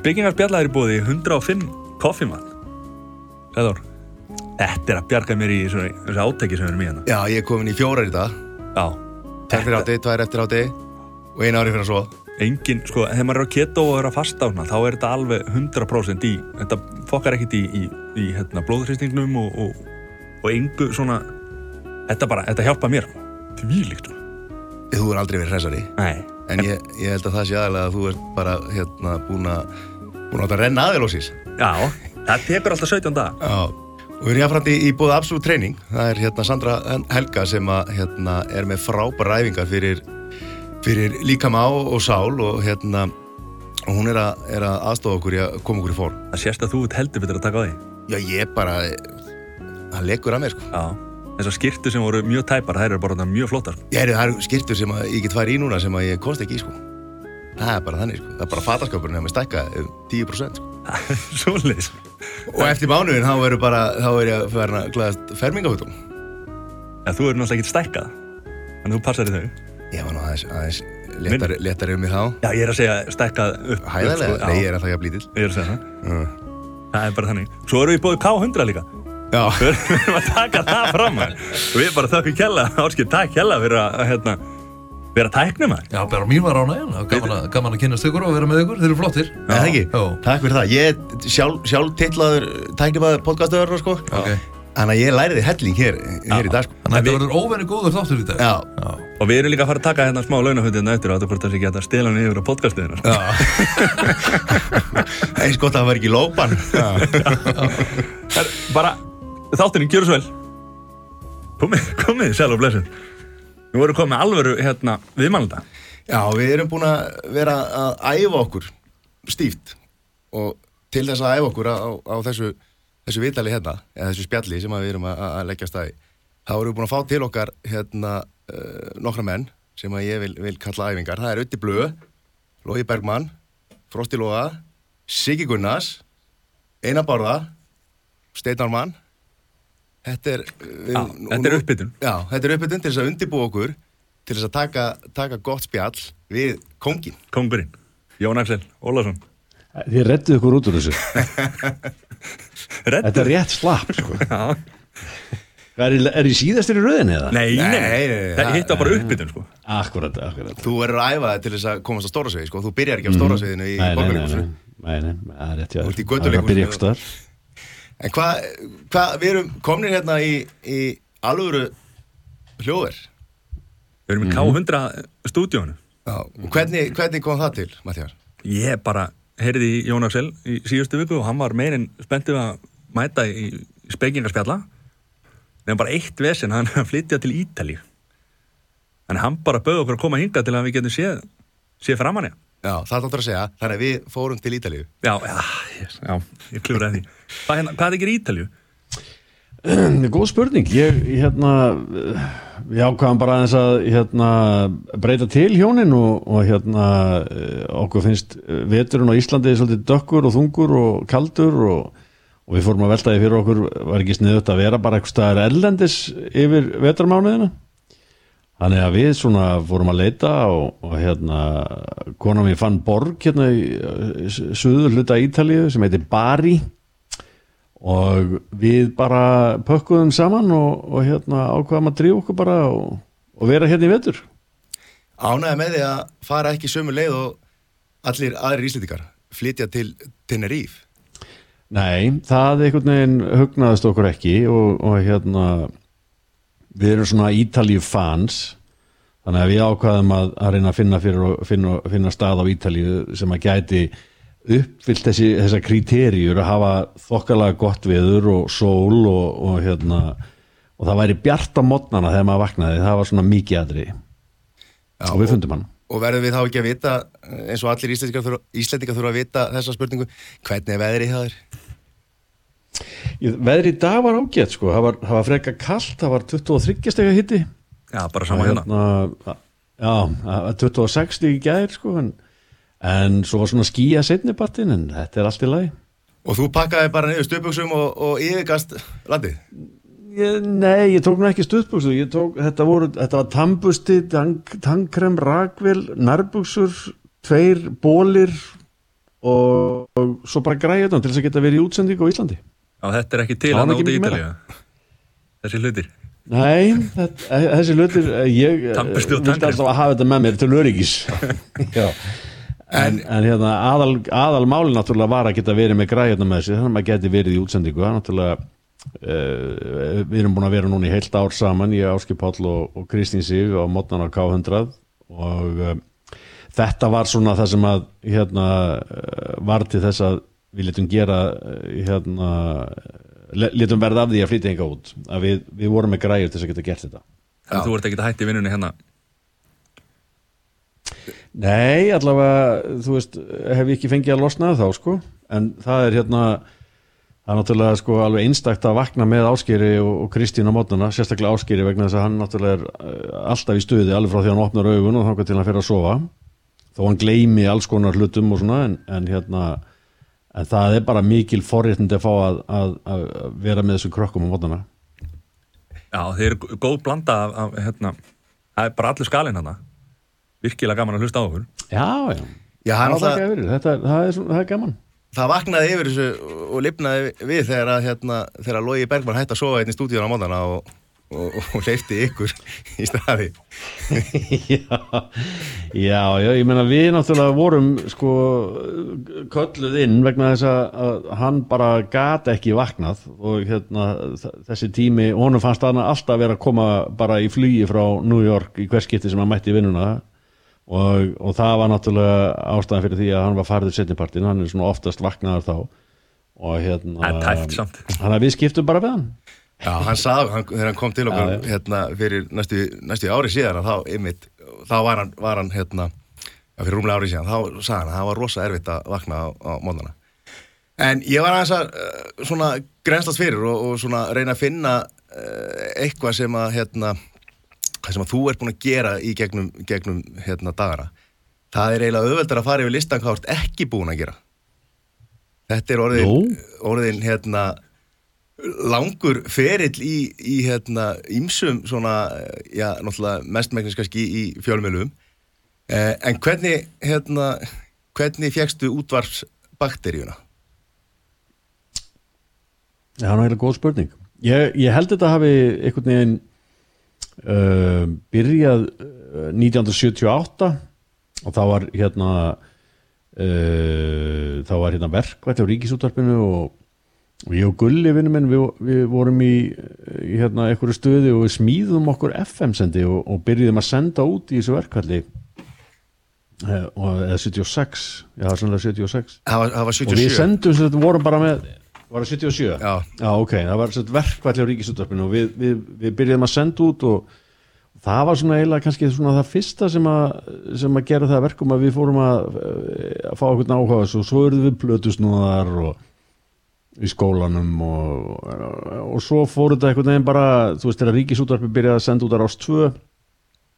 Spekingarspjallar er búið í 105 koffimann Sæður Þetta er að bjarga mér í þessu, þessu átæki sem við erum í hérna. Já, ég er komin í fjórar í dag. Já. Tvær fyrir átti, tvær eftir átti og einu ári fyrir að svo Engin, sko, þegar maður er á keto og er að fasta á hana þá er þetta alveg 100% í þetta fokkar ekkit í, í, í hérna, blóðhrýstingnum og, og, og engu svona þetta bara, þetta hjálpa mér. Því líkt Þú er aldrei verið hressari. Nei, En ég, ég held að það sé aðalega að þú ert bara hérna búin að búin að renna aðeilósis já, það tekur alltaf 17 dag Já. Og við erum jáfnframt í, í búið Absolute Training. Það er hérna Sandra Helga sem að hérna er með frábæra æfingar fyrir, fyrir líkama og, sál og hérna og hún er að, er að aðstofa okkur í að koma okkur í form. Það sést að þú heldur betur að taka á því. Já, ég bara það leggur að mér sko. Já, þessar skýrtu sem voru mjög tæpar þær eru bara mjög flottar. Ég er það eru skýrtur sem að ég get farið í núna sem að ég konst ekki í sko. Það er bara þannig sko. Það er bara fatasköpurinn að mér stækka um 10% sko. Svoleiðis. Og eftir mánuðin þá er bara þá er ég að vera að glæðast fermingafutum Já, þú eru náttúrulega ekki stækkað Þannig þú passar í þau. Ég var nú aðeins, aðeins léttari, léttari um mig þá. Já, ég er að segja stækkað upp Hæðarlega, sko, nei ég er að það jafn lítill. Ég er að segja það. Uh. Það er bara þannig. Svo erum við búið K100 líka Við erum að taka það fram við bara þökkum kella Áskil, takk kella fyrir að hérna, vera tæknum maður Já, bara mín var gaman, að- gaman að kynast ykkur og vera með ykkur, þeir eru flottir Nei, það ekki? Jó. Takk fyrir það. Ég er sjálf, sjálf titlaður tæknimaður podcastöður, sko. Ok. Þannig að ég læriði helling hér, hér í dag, sko. Þannig að þetta verður óvenni góður þáttur í dag Já. Já. Og við erum líka að fara að taka hérna smá launafundina eftir og þetta hvort það sé ekki að stela hann yfir á podcastiðina sko. Já. Eins gott að það var ekki lópan. Er, Bara, þátturinn, gjör svo vel Komið, komið, sæl og blessin Við vorum komið alvöru hérna viðmælda Já, við erum búin að vera að æfa okkur stíft og til þess að æfa okkur á, á þessu, þessu vitali hérna, eða þessu spjalli sem við erum að, að leggja stæði, þá erum við búin að fá til okkar hérna uh, nokkra menn sem að ég vil, vil kalla æfingar. Það er Ötti Blö, Lógi Bergmann, Frosti Lóa, Siggi Gunnars, Einar Bárða, Steinar Mann. Þetta er... við- Já, nú- þetta er uppbytun. Já, þetta er uppbytun til þess að undibúa okkur til þess að taka, taka gott spjall við kongin. Kongurinn, Jón Axel Ólason Þið rettið ykkur út úr þessu. Þetta er rétt slapp, sko. Já. Er, er í síðastir í röðinni eða? Nei, nei, Nei, nei, Það það- hitt var bara uppbytun sko Akkurat, akkurat. Þú verður að æfa þig til þess að komast á stóra sviði, sko. Þú byrjar ekki á stóra sviðinu í Nei, nei, nei, nei, það er rétt Þú ert í þér. En hvað, hva, við erum komnir hérna í, í alvöru hljóðver. Við erum í K100 stúdíónu Já, og hvernig, hvernig kom það til, Mattias? Ég bara heyrði í Jón Axel í síðustu viku og hann var meirinn spenntið að mæta í, í spekingarspjalla nefnum bara eitt vesen, hann er að flytja til Ítali en hann bara bauð okkur að koma hinga til að við getum séð séð framan ég Já, það áttur að segja, þannig að við fórum til Ítalíu. Já, já, ég- já, ég klúraði því Hvað, hérna, hvað er ekki í Ítalju? Góð spurning, ég hérna ég ákvaðan bara aðeins að hérna, breyta til hjónin og, og hérna okkur finnst veturinn á Íslandi svolítið dökkur og þungur og kaldur og, og við fórum að velta því fyrir okkur var ekki sniðut að vera bara eitthvað staðar erlendis yfir veturmánuðina þannig að við svona fórum að leita og, og hérna konan við fann borg hérna í eh, suður hluta Ítalíu sem heitir Bari og við bara pökkuðum saman og, og hérna ákvaðum að drífa okkur bara og, og vera hérna í vetur Ánæði með því að fara ekki sömu leið og allir aðrir íslendingar flytja til Tenerife. Nei, það einhvern veginn hugnaðist okkur ekki og, og hérna við erum svona Ítalíu fans þannig að við ákvaðum að, að reyna að finna, fyrir, finna, finna stað á Ítalíu sem að gæti uppfyllt þessi, þessa kríteríur að hafa þokkalega gott viður og sól og, og hérna og það væri bjart á mótnana þegar maður vaknaði. Það var svona mikið aðri Já, og við fundum hann. Og verðum við þá ekki að vita, eins og allir íslendingar þurfa, að vita þessa spurningu, hvernig er veðrið hjá þér? Ég- Veðri í dag var ágætt sko, það var, það var freka kallt, það var 23 stega hitti Já, bara sama hérna. Já, það var 26 steg í gær sko en, en svo var svona skýja setnipartin en þetta er allt í lagi. Og þú pakkaði bara niður stöpuksum og, og yfirgast landið? ég, Nei, ég tók nú ekki ég tók, þetta, voru, þetta var tambusti tank, tankrem, rakvel, nærbuksur tveir bólir og, og svo bara græja þetta til þess að geta verið í útsendingu á Íslandi. Já, þetta er ekki til hann út í Ítalíu. Þessi hlutir. Nei, þetta, þessi hlutir eh, ég eh, og vildi alltaf að hafa þetta með mér til öryggis. Já En, en hérna, aðal, aðal máli náttúrulega var að geta verið með græðina með sig þannig að maður geti verið í útsendingu. Það er náttúrulega uh, við erum búin að vera núna í heilt ár saman ég, Áski Páll og, og Kristín Sig á mótnan á K100 og uh, þetta var svona það sem að hérna, uh, var til þess að við letum gera uh, hérna, le- letum verða af því að flytja enga út. Að við, við vorum með græður til þess að geta gert þetta. En þú ert ekki að hætti vinnunni hérna Nei, allavega, þú veist, hef ég ekki fengið að losna þá, sko, en það er hérna, það er náttúrulega sko alveg einstakt að vakna með Áskeri og, og Kristín á mótnana, sérstaklega Áskeri vegna þess að hann náttúrulega er uh, alltaf í stuði alveg frá því að hann opnar augun og þangar til hann fyrir að sofa, þó hann gleymi alls konar hlutum og svona, en, en hérna, en það er bara mikil forréttindi að fá að, að, að vera með þessum krökkum á mótnana. Já, þeir eru góð blanda af, af hérna Það er bara allur skalinn hann Virkilega gaman að hlusta á okkur. Já, já, Já, hann það, alltaf, það, er, þetta, er- það, er, svona- það er gaman. það vaknaði yfir þessu og lifnaði við þegar að hérna, þegar Lógi Bergman hætti að sofa einn í stúdíun á mótana og, og, og hleyfti ykkur í staði. Já, já, já, ég meina við náttúrulega vorum sko kölluð inn vegna þess að, að hann bara gat ekki vaknað og hérna þessi tími, honum fannst hann alltaf vera að koma bara í flugi frá New York í hverskipti sem hann mætti vinnuna og, og það var náttúrulega ástæðan fyrir því að hann var farið setnipartin, hann er svona oftast vaknaðar þá og hérna En tæft samt. hann að við skiptum bara við hann Já, hann sagði, hann, þegar hann kom til okkur Já, já. hérna fyrir næstu, næstu ári síðan þá, einmitt, þá var hann, var hann hérna, fyrir rúmlega ári síðan þá sagði hann að það var rosa erfitt að vakna á, á mótana en ég var aðeins að uh, svona grenslast fyrir og, og svona reyna að finna uh, eitthvað sem að hérna, hvað sem að þú ert búin að gera í gegnum, gegnum hérna dagana það er eiginlega auðveldar að fara yfir listan hvað þú ert ekki búin að gera þetta er orðin, Nú? orðin hérna langur ferill í, í hérna ímsum svona, já, náttúrulega mestmægnis kannski í fjölmjölum eh, en hvernig hérna, hvernig fegstu útvarpsbakteríuna? Það er eiginlega góð spurning. Ég, ég held þetta hafi einhvern veginn uh, byrjað uh, 1978 og þá var hérna uh, þá var hérna verkvætt á ríkisútvarpinu og, og ég og Gulli vinnu minn við, við vorum í, í hérna einhverju stöði og við smíðum okkur FM-sendi og, og byrjuðum að senda út í þessu verkvalli og eða 76 já, sannlega 76 Það var, það var og við 77 sendum sem þetta vorum bara með var það 77? Já. Já, ok, það var á ríkisútvarpinu og við, við, við byrjuðum að senda út og það var svona eiginlega kannski svona það fyrsta sem að, sem að gera það að verkum að við fórum að, að fá okkur áhuga á þessu og svo eruðum við plötusnúðar og í skólanum og, og svo fóru þetta einhvern veginn bara, þú veist, þegar ríkisútvarpi byrjaði að senda út þar ást 2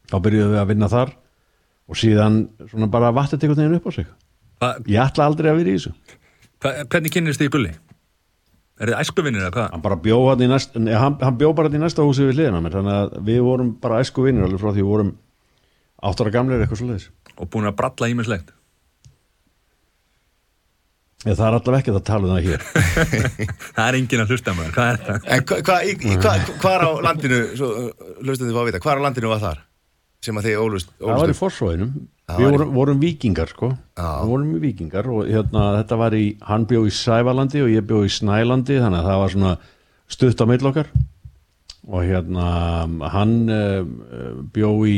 þá byrjuðum við að vinna þar og síðan svona bara þetta einhvern veginn upp á sig Hva, ég ætla aldrei að vera í þessu hva, Hvernig kynnist þið í gulli? Er þið æskuvinnir eða hvað? hann bara bjó hann í næsta nei, hann, hann bjó bara hann í næsta húsi við hliðina mér þannig að við vorum bara æsku vinnir alveg frá því við vorum áttara gamlir eitthvað svo leiðis Og búin að bralla ímislegt það er allavega ekki að tala um það hér. Það er enginn að hlusta maður, hvað er það? En hva, hva, í, í, hva, hvar á landinu svo, hlustum þið fá að vita, hvar á landinu var þar sem að þið ólust, það var í forsvóinum Það við var í- vorum, vorum vikingar sko. Já. við vorum vikingar og hérna, þetta var í hann bjó í Sævalandi og ég bjó í Snælandi þannig að það var svona stutt á mill okkar. Og hérna hann uh, bjó í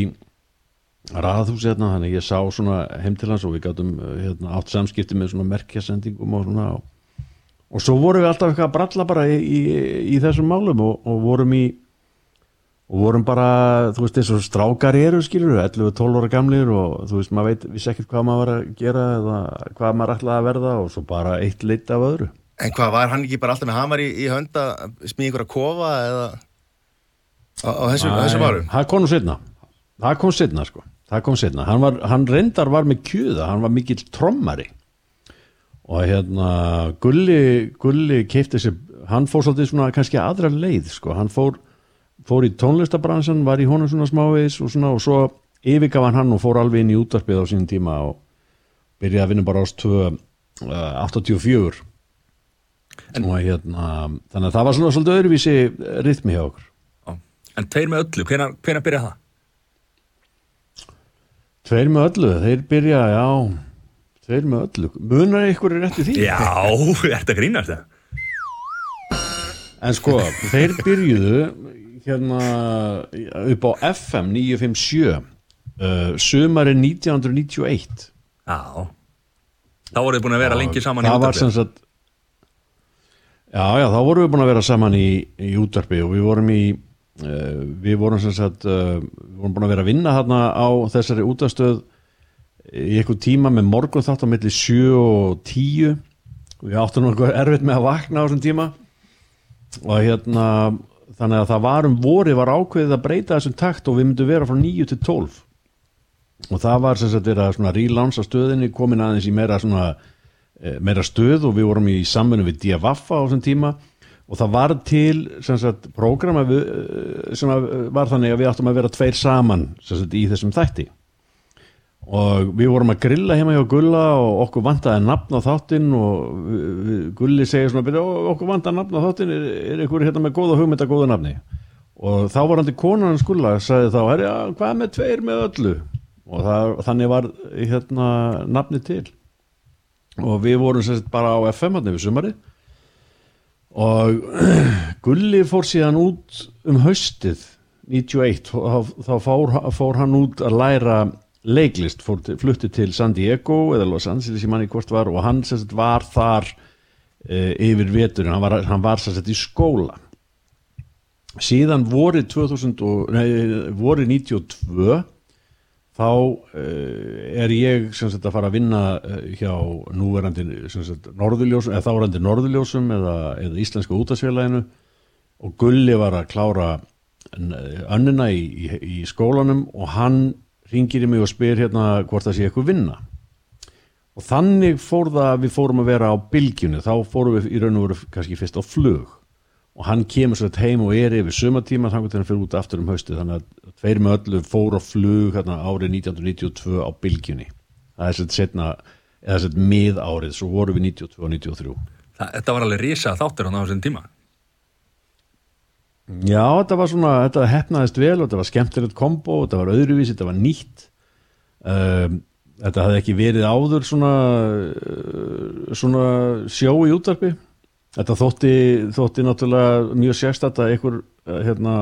raðhúsi hérna þannig að ég sá svona heim til hans og við gátum uh, hérna, átt samskipti með svona merkjasendingum og svona og, og svo vorum við alltaf eitthvað að bralla bara í, í, í þessum málum og, og vorum í og vorum bara, þú veist, eins og strákar eru skilur, 11-12 ára gamlir og þú veist, maður veit, vissi ekkert hvað maður var að gera eða hvað maður ætlaði að verða og svo bara eitt lit af öðru. En hvað, var hann ekki bara alltaf með hamar í, í hönd að smíða einhverja kofa eða á, á þessum, á þessum árum? það kom setna það kom setna sko, það kom setna hann, var, hann reyndar var með kjöða, hann var mikill trommari. Og hérna Gulli, Gulli keipti sér, hann fór svolítið svona kannski aðra leið sko, hann fór fór í tónlistabransan, var í honum svona smávegis og svona og svo yfirgaf hann og fór alveg inn í útvarpið á sínum tíma og byrjaði að vinna bara ást tvö uh, 84 og hérna þannig að það var svona svolítið öðruvísi rithmi hjá okkur. En tveir með öllu, hvenær, hvenær byrja það? Tveir með öllu, þeir byrja, já Tveir með öllu, munar ykkur er eftir því? Já, þetta grínast það En sko, þeir byrjuðu hérna upp á FM 957 uh, sumari 1991 Já. Þá voruð þið búin að vera lengi saman í sem sagt já, já, þá vorum við búin að vera saman í, í útvarpi og við vorum í uh, við vorum sem sagt uh, við vorum búin að vera að vinna hérna á þessari útastöð í eitthvað tíma með morgun þátt á milli 7 og 10 og við áttum nokkuð erfitt með að vakna á þessum tíma. Og hérna þannig að það var um vorið var ákveðið að breyta þessum takt og við myndum vera frá 9 til 12 og það var sem sagt verið að relánsa stöðinni komin aðeins í meira svona eh, meira stöð og við vorum í samfunni við Diavaffa á þessum tíma. Og það var til sem sagt prógrama eh, sem var þannig að við áttum að vera tveir saman sagt í þessum þætti og við vorum að grilla heima hjá Gulla og okkur vantaði nafn á þáttinn og Gulli segir svona "Bíddu, ó, okkur vantaði nafn á þáttinn er, er einhver hérna með góða hugmynda góða nafni? Og þá var hann til konan hans Gulla sagði þá, herri, ja, hvað með tveir með öllu? Og það, þannig var hérna nafni til. Og við vorum sagt bara á FM hann yfir sumari og Gulli fór síðan út um haustið 91 og þá- þá fór, fór hann út að læra leiklist, fór flutti til San Diego eða Los Angeles í manni hvort var og hann sagt var þar e, yfir veturinn, hann var, hann var sagt í skóla. Síðan vorið 2000 og, nei, vorið 92 þá uh, er ég sagt að fara að vinna uh, hjá núverandi norðurljósum, eða þárandi norðurljósum eða, eða íslenska útasfélaginu og Gulli var að klára önnina í, í, í skólanum og hann ringir í mig og spyr hérna hvort það sé eitthvað vinna. Og þannig fór það að við fórum að vera á bylgjunni, þá fórum við í raun og veru kannski fyrst á flug. Og hann kemur svo heim og er yfir sumatíma þannig að hann fyrir út aftur um hausti þannig að tveir með öllu fór á flug hérna, árið 1992 á bylgjunni. Það er sett setna eða sett mið árið, svo voru við 92 og 93 Það, þetta var alveg risa þáttur hann á þessum tíma Já, þetta var svona, þetta hefnaðist vel og þetta var skemmtilegt kombo, þetta var öðruvísi, þetta var nýtt. Um, þetta hafði ekki verið áður svona uh, svona sjó í útvarpi. Þetta þótti, þótti náttúrulega mjög sérstætt að ykkur uh, hérna,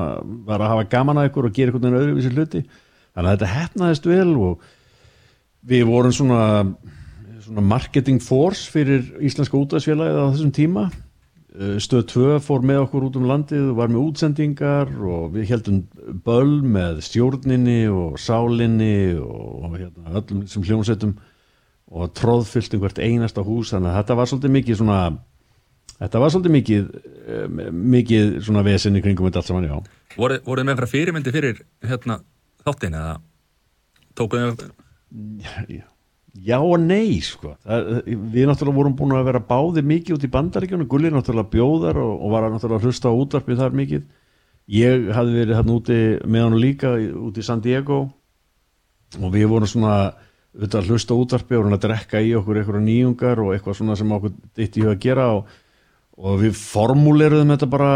var að hafa gaman að ykkur og gera einhvern veginn öðruvísi hluti. Þannig að þetta hefnaðist vel og við vorum svona, svona marketing force fyrir íslenska útvarpsfélagið á þessum tíma stöð 2 fór með okkur út um landið og var með útsendingar og við heldum böl með stjórninni og sálinni og, hérna, öllum sem hljómsveitum og tróðfyllt um hvert einasta hús. Þannig að þetta var svolítið mikið svona þetta var svolítið mikið eh, mikið svona vesen í kringum þetta allt saman já. Voruð voru með frá fyrirmyndi fyrir hérna, þáttin eða tókuðu Já og nei sko. Það, við náttúrulega vorum búin að vera báðir mikið út í bandaríkjunum, Gulli náttúrulega bjóðar og, og var náttúrulega að hlusta á útvarpið þar mikið. Ég hafði verið hann úti með hann líka úti í San Diego. Og við vorum svona auðvitað að hlusta útvarpið og vorum að drekka í okkur eitthvað nýjungar og eitthvað svona sem okkur ditt í huga að gera. Og, og við formuleruðum þetta bara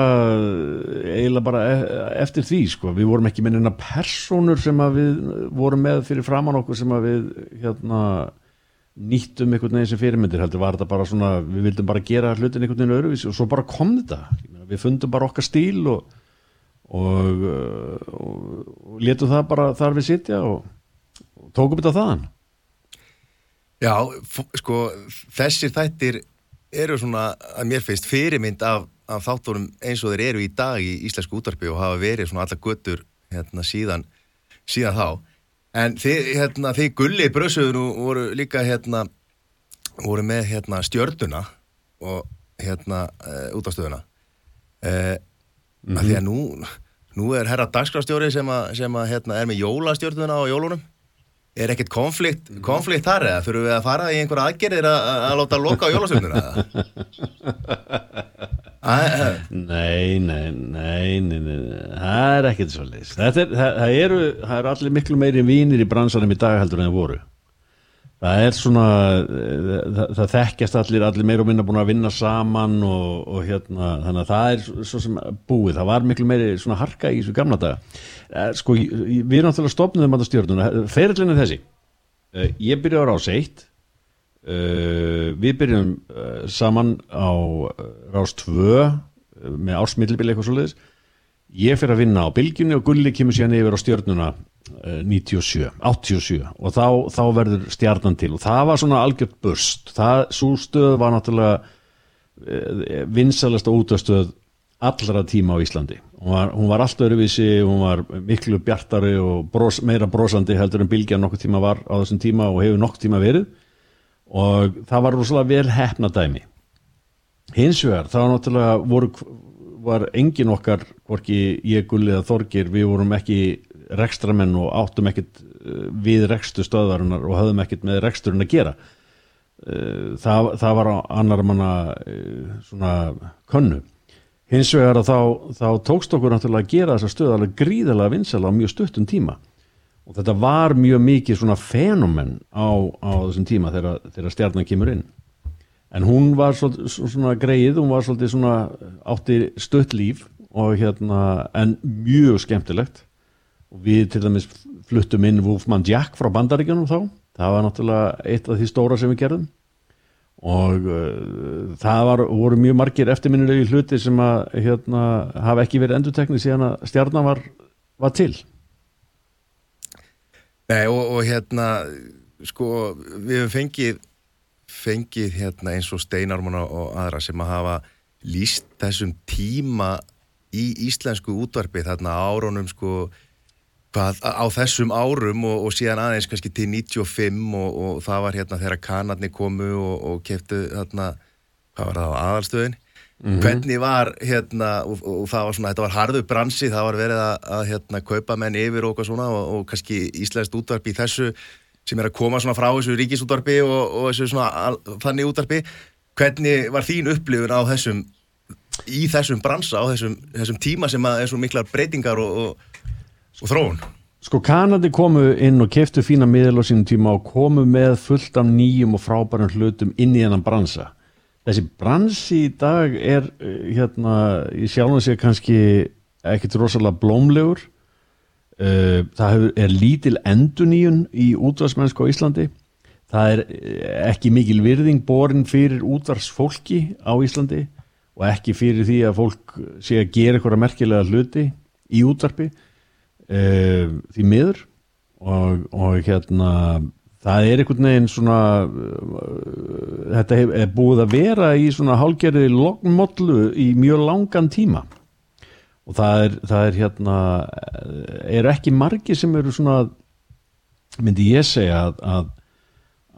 eiginlega bara e- eftir því sko, við vorum ekki með neina personur sem við vorum með fyrir framann okkur sem við hérna nýttum einhvern veginn sem fyrirmyndir heldur var þetta bara svona, við vildum bara gera hlutin einhvern veginn öðruvísi og svo bara kom þetta. Við fundum bara okkar stíl og og, uh, og, og letum það bara þar við sitja og, og tókum þetta þaðan. Já, sko, þessir þættir eru svona, að mér finnst, fyrirmynd af, af þáttunum eins og þeir eru í dag í íslensku útvarpi og hafa verið svona alla göttur hérna síðan, síðan þá. En þið, hérna, þið gulli bröðsöður voru líka hérna, voru með hérna stjörnuna og hérna uh, útastöðuna. Uh, mm Því að nú, nú er herra dagskrafstjóri sem, að, sem að, hérna, er með jólastjörnuna á jólunum. Er ekkert konflikt, konflikt þar eða þurfum við að fara í einhverja aðgerðir að, að láta loka á jólasveifnuna? Nei, nei, nei, nei, nei, nei, það er ekkert svo leys. Það, er, það, það, eru, það eru allir miklu meiri vínir í bransanum í dag heldur en það voru. það er svona það, það þekkjast allir, allir meira og minna búin að vinna saman og, og hérna þannig að það er svo- sem búið það var miklu meiri svona harka í þessu gamla daga sko, ég- ég- við erum náttúrulega stopnum að stjórnuna, ferillinni er þessi. Eh, ég byrja á rás 1 uh, við byrjum saman á rás 2 uh, með ársmillibili eitthvað svoleiðis. Ég fyrir að vinna á bylgjunni og Gulli kemur síðan yfir á stjörnuna uh, 97, 87 og þá, þá verður stjarnan til. Og það var svona algjört burst það, svo stöð var náttúrulega vinsalasta útastöð allra tíma á Íslandi hún var, hún var allt öruvísi, hún var miklu bjartari og bros, meira brosandi heldur en bylgjan nokkuð tíma var á þessum tíma og hefur nokkuð tíma verið. Og það var rosalega vel hefna dæmi. Hins vegar þá náttúrulega voru, var engin okkar hvorki ég gulli eða þorgir við vorum ekki rekstramenn og áttum ekkit eh, við rekstu stöðvarinnar og höfðum ekkit með reksturinn að gera. Eh, það, það var annar manna eh, svona könnu hins vegar að þá, þá tókst okkur náttúrulega að gera þessa stöð alveg gríðalega vinsala á mjög stuttum tíma. Og þetta var mjög mikið svona fenomen á, á þessum tíma þegar, þegar stjarnan kemur inn. En hún var svolítið, svona greið hún var svolítið svona átti stutt líf og hérna en mjög skemmtilegt. Og við til dæmis fluttum inn Wolfman Jack frá bandaríkjunum þá. Það var náttúrulega eitt af því stóra sem við gerðum og uh, það var, voru mjög margir eftirminnilegi hluti sem að hérna, hafa ekki verið endurtekni síðan að stjarnan var, var til. Nei, og, og hérna, sko, við hefum fengið, fengið hérna eins og Steinarmuna og aðra sem að hafa líst þessum tíma í íslensku útvarpi þarna árunum, sko, hvað, á þessum árum og, og síðan aðeins kannski til 95 og, og það var hérna þegar kanarnir komu og, og keftu þarna, hvað var það á aðalstöðin? Hvernig var hérna, og, og það var svona, þetta var harðu bransi, það var verið að, að hérna kaupa menn yfir og eitthvað svona og, og kannski íslenskt útvarpi í þessu sem er að koma svona frá þessu ríkisútvarpi og, og þessu svona al- þannig útvarpi. Hvernig var þín upplifun á þessum, í þessum bransa, á þessum, þessum tíma sem að er svo miklar breytingar og, og, og þróun? Sko Kanadi komu inn og keftu fína miðl á sínum tíma og komu með fullt af nýjum og frábærum hlutum inn í hennan bransa. Þessi bransi í dag er eh, hérna, í sjálfum sér kannski ekkit rosalega blómlegur. Eh, Það er lítil enduníun í útvarsmennsku á Íslandi. Það er eh, ekki mikil virðing borin fyrir útvarsfólki á Íslandi og ekki fyrir því að fólk sé að gera eitthvað merkilega hluti í útvarpi uh, því miður. Og, og hérna það er einhvern veginn svona uh, þetta hef, er búið að vera í svona hálgerði lognmollu í mjög langan tíma. Og það er, það er hérna eru ekki margir sem eru svona myndi ég segja að, að,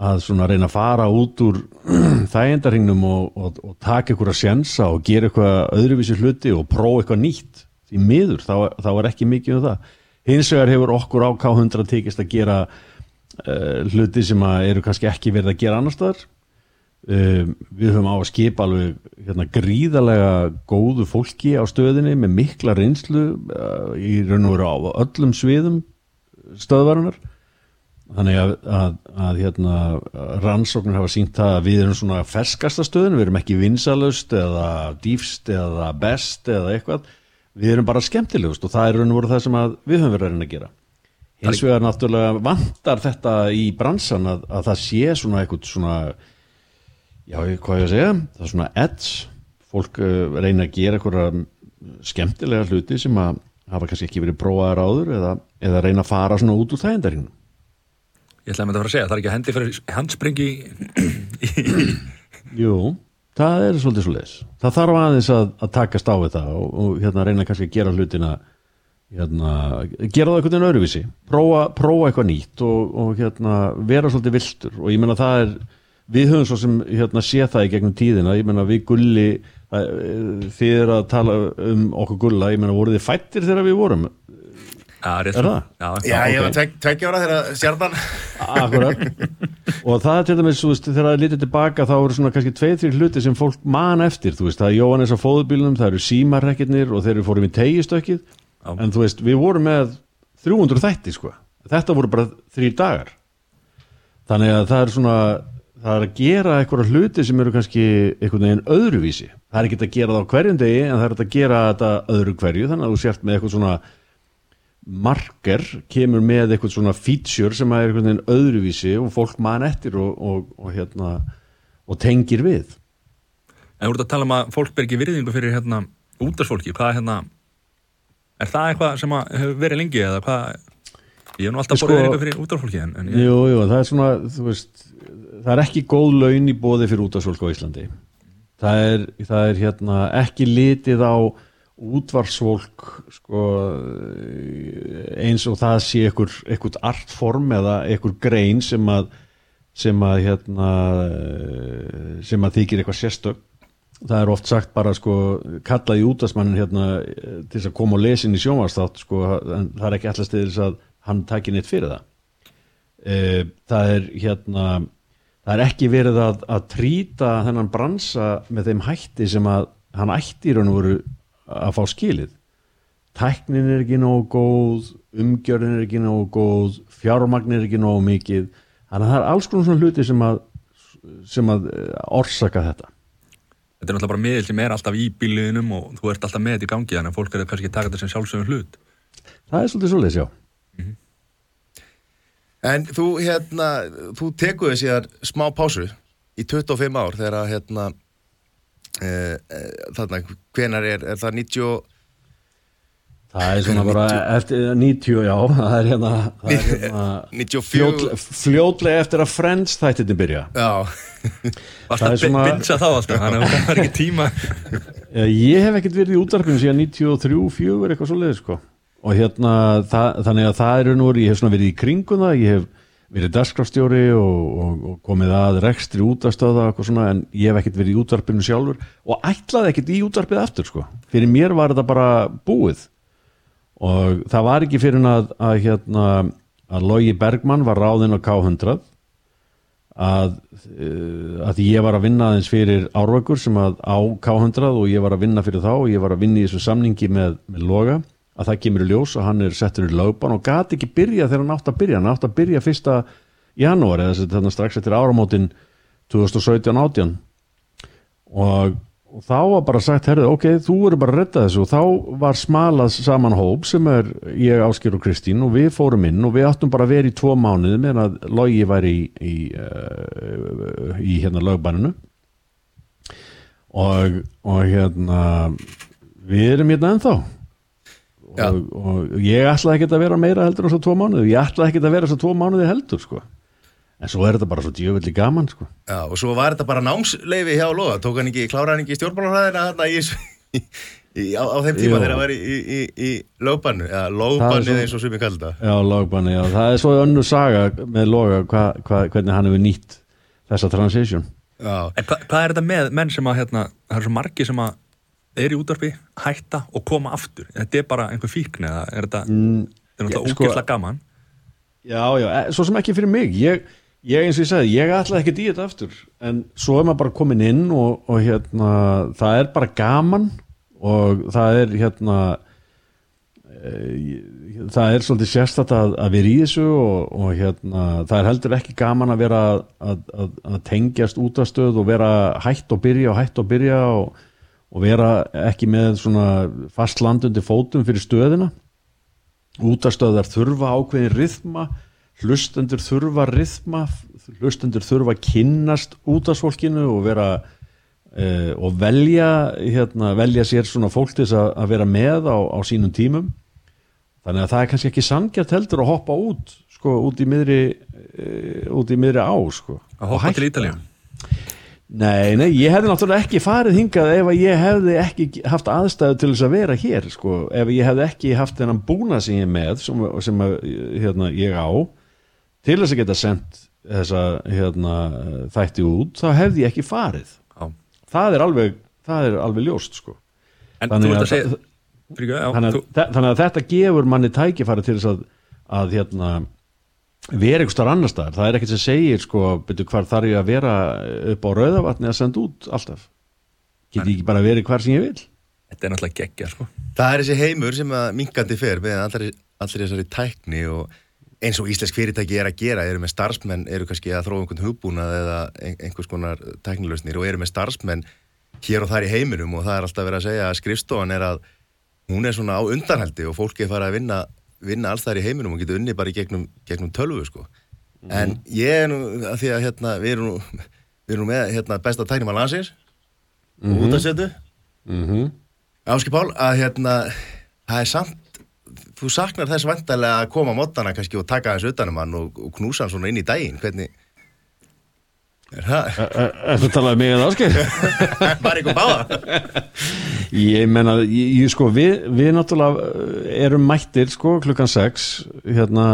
að svona reyna að fara út úr þægendarhingnum og, og, og taka ykkur að sjensa og gera eitthvað öðruvísi hluti og prófa eitthvað nýtt. Því miður, þá, þá er ekki mikið um það hins vegar hefur okkur á K100 tekist að gera uh, hluti sem eru kannski ekki verið að gera annar staðar. Um, við höfum á að skipa alveg hérna, gríðalega góðu fólki á stöðinni með mikla reynslu uh, í raun og veru á öllum sviðum stöðvarunar þannig að, að, að hérna, rannsóknir hafa sínt það að við erum svona ferskasta stöðin, við erum ekki vinsalust eða dýfst eða best eða eitthvað, við erum bara skemmtilegust og það er raun og veru það sem að við höfum verið að reyna að gera. Hins vegar náttúrulega vantar þetta í bransan að, að það sé svona eitthvað svona já, hvað ég að segja, það er svona edge, fólk uh, reyna að gera eitthvað skemmtilega hluti sem að hafa kannski ekki verið prófaðar áður eða, eða reyna að fara svona út úr þægindarinn Ég ætlaði með þetta að fara að segja, það er ekki að hendi fyrir handspringi Jú, það er svolítið svo leis það þarf aðeins að, að takast á þetta og, og hérna reyna kannski að gera hlutina hérna, gera það einhvern veginn öðruvísi. Prófa, prófa eitthvað nýtt og, og hérna, vera svolítið viltur og ég menna það er við höfum svo sem hérna, sé það í gegnum tíðina. Ég menna við gulli það, þið er að tala um okkur gulla. Ég menna voruð þið fættir þegar við vorum Já, Er það? Já, Já, ég ok. var tvek, tveggja ára þegar stjarnan Akkurat. Og það er til dæmis, þú veist, þegar það er litið tilbaka þá eru svona kannski tveið, þrjir hluti sem fólk man eftir, þú veist, það er Jóhannes á fóðubílunum það eru símarrekkirnir og þeir eru fórum í tegistökkið, en þú veist við vorum með 300 þætti, sko. Þetta voru bara þrjir dagar. Þannig að það er svona það er að gera eitthvað hluti sem eru kannski einhvern veginn öðruvísi. Það er ekki að gera það á hverjum degi en það er að gera þetta öðru hverju þannig að þú sért með eitthvað svona marker kemur með eitthvað svona feature sem er einhvern veginn öðruvísi og fólk man eftir og, og, og, hérna, og tengir við. En þú ert að tala um að fólk ber ekki virðingu fyrir hérna útarsfólki, hvað hérna er það eitthvað sem hefur verið lengi eða hvað? Ég hef nú alltaf Sko- borðið virðingu fyrir útarsfólki en, en ég, Jú, jú, það er svona þú veist, það er ekki góð laun í bóði fyrir útvarsfólk á Íslandi. Það er, það er hérna ekki litið á útvarsfólk sko, eins og það sé einhver, artform eða einhver grein sem að sem að hérna sem að þykir eitthvað sérstök. Það er oft sagt bara sko kallaði útvarsmannin hérna til þess að koma og lesin í sjónvarstátt sko en það er ekki allast til þess að hann taki neitt fyrir það. Eh, það er hérna það er ekki verið að, að trýta þennan bransa með þeim hætti sem að hann ætti í raun og veru að fá skilið. Tæknin er ekki nógu góð umgjörðin er ekki nógu góð fjármagn er ekki nógu mikið. Þannig að það er alls konar svona hluti sem að sem að eh, orsaka þetta. Þetta er náttúrulega bara miðil sem er alltaf í bíliðinum og þú ert alltaf með þetta í gangi þannig að fólk er kannski að taka þetta sem sjálfsögum hlut. Það er svolítið svolítið sjá En þú, hérna, þú tekuði síðan smá pásu í 25 ár þegar að, hérna, þarna, hvenar er, er það 90, og- það er svona bara eftir 90 já það er hérna, það er hérna 94, fljótlega, fljótlega eftir að Friends þættinni byrja. Já, Varst að binsa þá alltaf? Þannig að það er ekki tíma. Ég hef ekkert verið í útarpinu síðan 93, 4 eitthvað svo leiði sko. Og hérna það, þannig að það eru nú ég hef svona verið í kringum það ég hef verið dagskrafstjóri og, og, og komið að rekstri útastöða og svona en ég hef ekkert verið í útarpinu sjálfur og ætlaði ekkert í útarpið aftur sko. Fyrir mér var þetta bara búið. Og það var ekki fyrir að, að hérna að Logi Bergmann var ráðinn á K100 að, uh, að ég var að vinna aðeins fyrir árvökur sem að á K100 og ég var að vinna fyrir þá og ég var að vinna í þessu samningi með, með Loga að það kemur í ljós að hann er settur í lögban og gati ekki byrja þegar hann átt að byrja. Hann átt að byrja fyrsta janúar eða þarna strax eftir áramótin 2017-18 og, og þá var bara sagt herrið, ok, þú eru bara að redda þessu. Og þá var smalað saman hóp sem er ég, Áskir og Kristín og við fórum inn og við áttum bara að vera í tvo mánuði meðan að logi væri í, í, uh, í hérna lögbanninu. Og, og hérna við erum hérna ennþá. Og, og ég ætlaði ekki að vera meira heldur en svo tvo mánuði, ég ætlaði ekki að vera svo tvo mánuði heldur sko. En svo er þetta bara svo djöfulli gaman sko. Já, og svo var þetta bara námsleifi hjá Lóða, tók hann ekki, kláraði hann ekki í stjórnbálarhæðina þarna í, í, í, á, á þeim tíma þegar hann var í, í, í, í lögbannu, lögbannið svo- eins og sem ég kalli það. Já, lagbanni, já, það er svo önnu saga með Loga hva, hva, hvernig hann hefur nýtt þessa transition. Já, En hva, hvað er þetta með menn sem að hérna, það er svo margi sem að er í útvarpi, hætta og koma aftur. Þetta er bara einhver fíkn eða er þetta mm, er náttúrulega sko- ógeðslega gaman? Já, já, e- svo sem ekki fyrir mig. Ég, ég eins og ég sagði, ég ætlaði ekki þetta aftur. En svo er maður bara komin inn og, og hérna, það er bara gaman og það er hérna e, það er svolítið sérstætt að, að vera í þessu og, og hérna, það er heldur ekki gaman að vera að, að, að tengjast útastöð og vera hætt og byrja og hætt og byrja og, og vera ekki með svona fast landundi fótum fyrir stöðina. Útastöðar þurfa ákveðin rithma hlustendur þurfa rithma hlustendur þurfa kynnast útasfólkinu og vera uh, og velja hérna, velja sér svona fólk til þess að, að vera með á, á sínum tímum. Þannig að það er kannski ekki sangjart heldur að hoppa út sko, út í miðri uh, út í miðri á sko, að hoppa til hætta. Nei, nei, ég hefði náttúrulega ekki farið hingað ef að ég hefði ekki haft aðstæðu til þess að vera hér, sko, ef ég hefði ekki haft þennan búna sem ég er með sem, sem hérna, ég á til þess að geta sendt þessa hérna, þætti út, þá hefði ég ekki farið. Já. Það er alveg, það er alveg ljóst, sko. en Þannig að að segja Fyrir, já, Þannig að, þannig að þetta gefur manni tækifæri til þess að, að hérna, vera einhver starf annar staðar. Það er ekkert sem segir, sko, byrju hvar þarf ég að vera upp á rauðavatni að senda út alltaf. Get ég ekki bara verið hvar sem ég vil? þetta er náttúrulega geggja sko. það er þessi heimur sem að minkandi fer með allir, allir þessari tækni og eins og íslensk fyrirtæki er að gera, eru með starfsmenn, eru kannski að þróa einhvern hugbúnað eða ein- einhvers konar teknilösnir og eru með starfsmenn hér og þar í heiminum og það er alltaf verið að segja að skrifstofan er að hún er svona á undanhaldi og fólki er farið að vinna, vinna alls þar í heiminum og getur unni bara í gegnum, gegnum tölvu sko. En ég er nú, að því að hérna, við erum nú, við erum nú með hérna, besta tæknum að landsins. Og út að setja mm Áski Pál, að hérna það er samt, þú saknar þess vantarlega að koma á mótana kannski og taka þessu utanum hann og, og knúsa hann svona inn í daginn. Hvernig er Þetta talaði mig en áskil bara ykkur báða. Ég menna, ég, ég sko við, við náttúrulega eh, erum mættir sko klukkan 6 hérna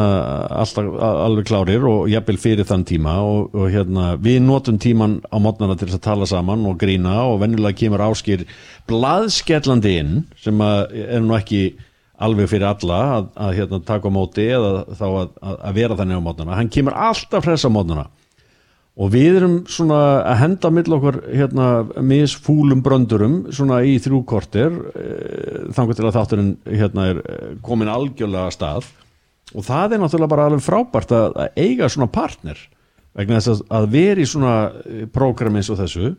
alltaf alveg klárir og jafnvel fyrir þann tíma og, og hérna við notum tíman á mótnana til þess að tala saman og grína og venjulega kemur áskir blaðskellandi inn sem að er nú ekki alveg fyrir alla að, að hérna taka á móti eða þá að, að, að vera þannig á mótnana hann kemur alltaf hress á mótnana og við erum svona að henda mill okkur hérna misfúlum bröndurum svona í þrjú korter e, þangar til að þátturinn hérna er eh, komin algjörlega að stað. Og það er náttúrulega bara alveg frábært að, að eiga svona partner vegna þess að, að vera í svona eh, prógram eins og þessu.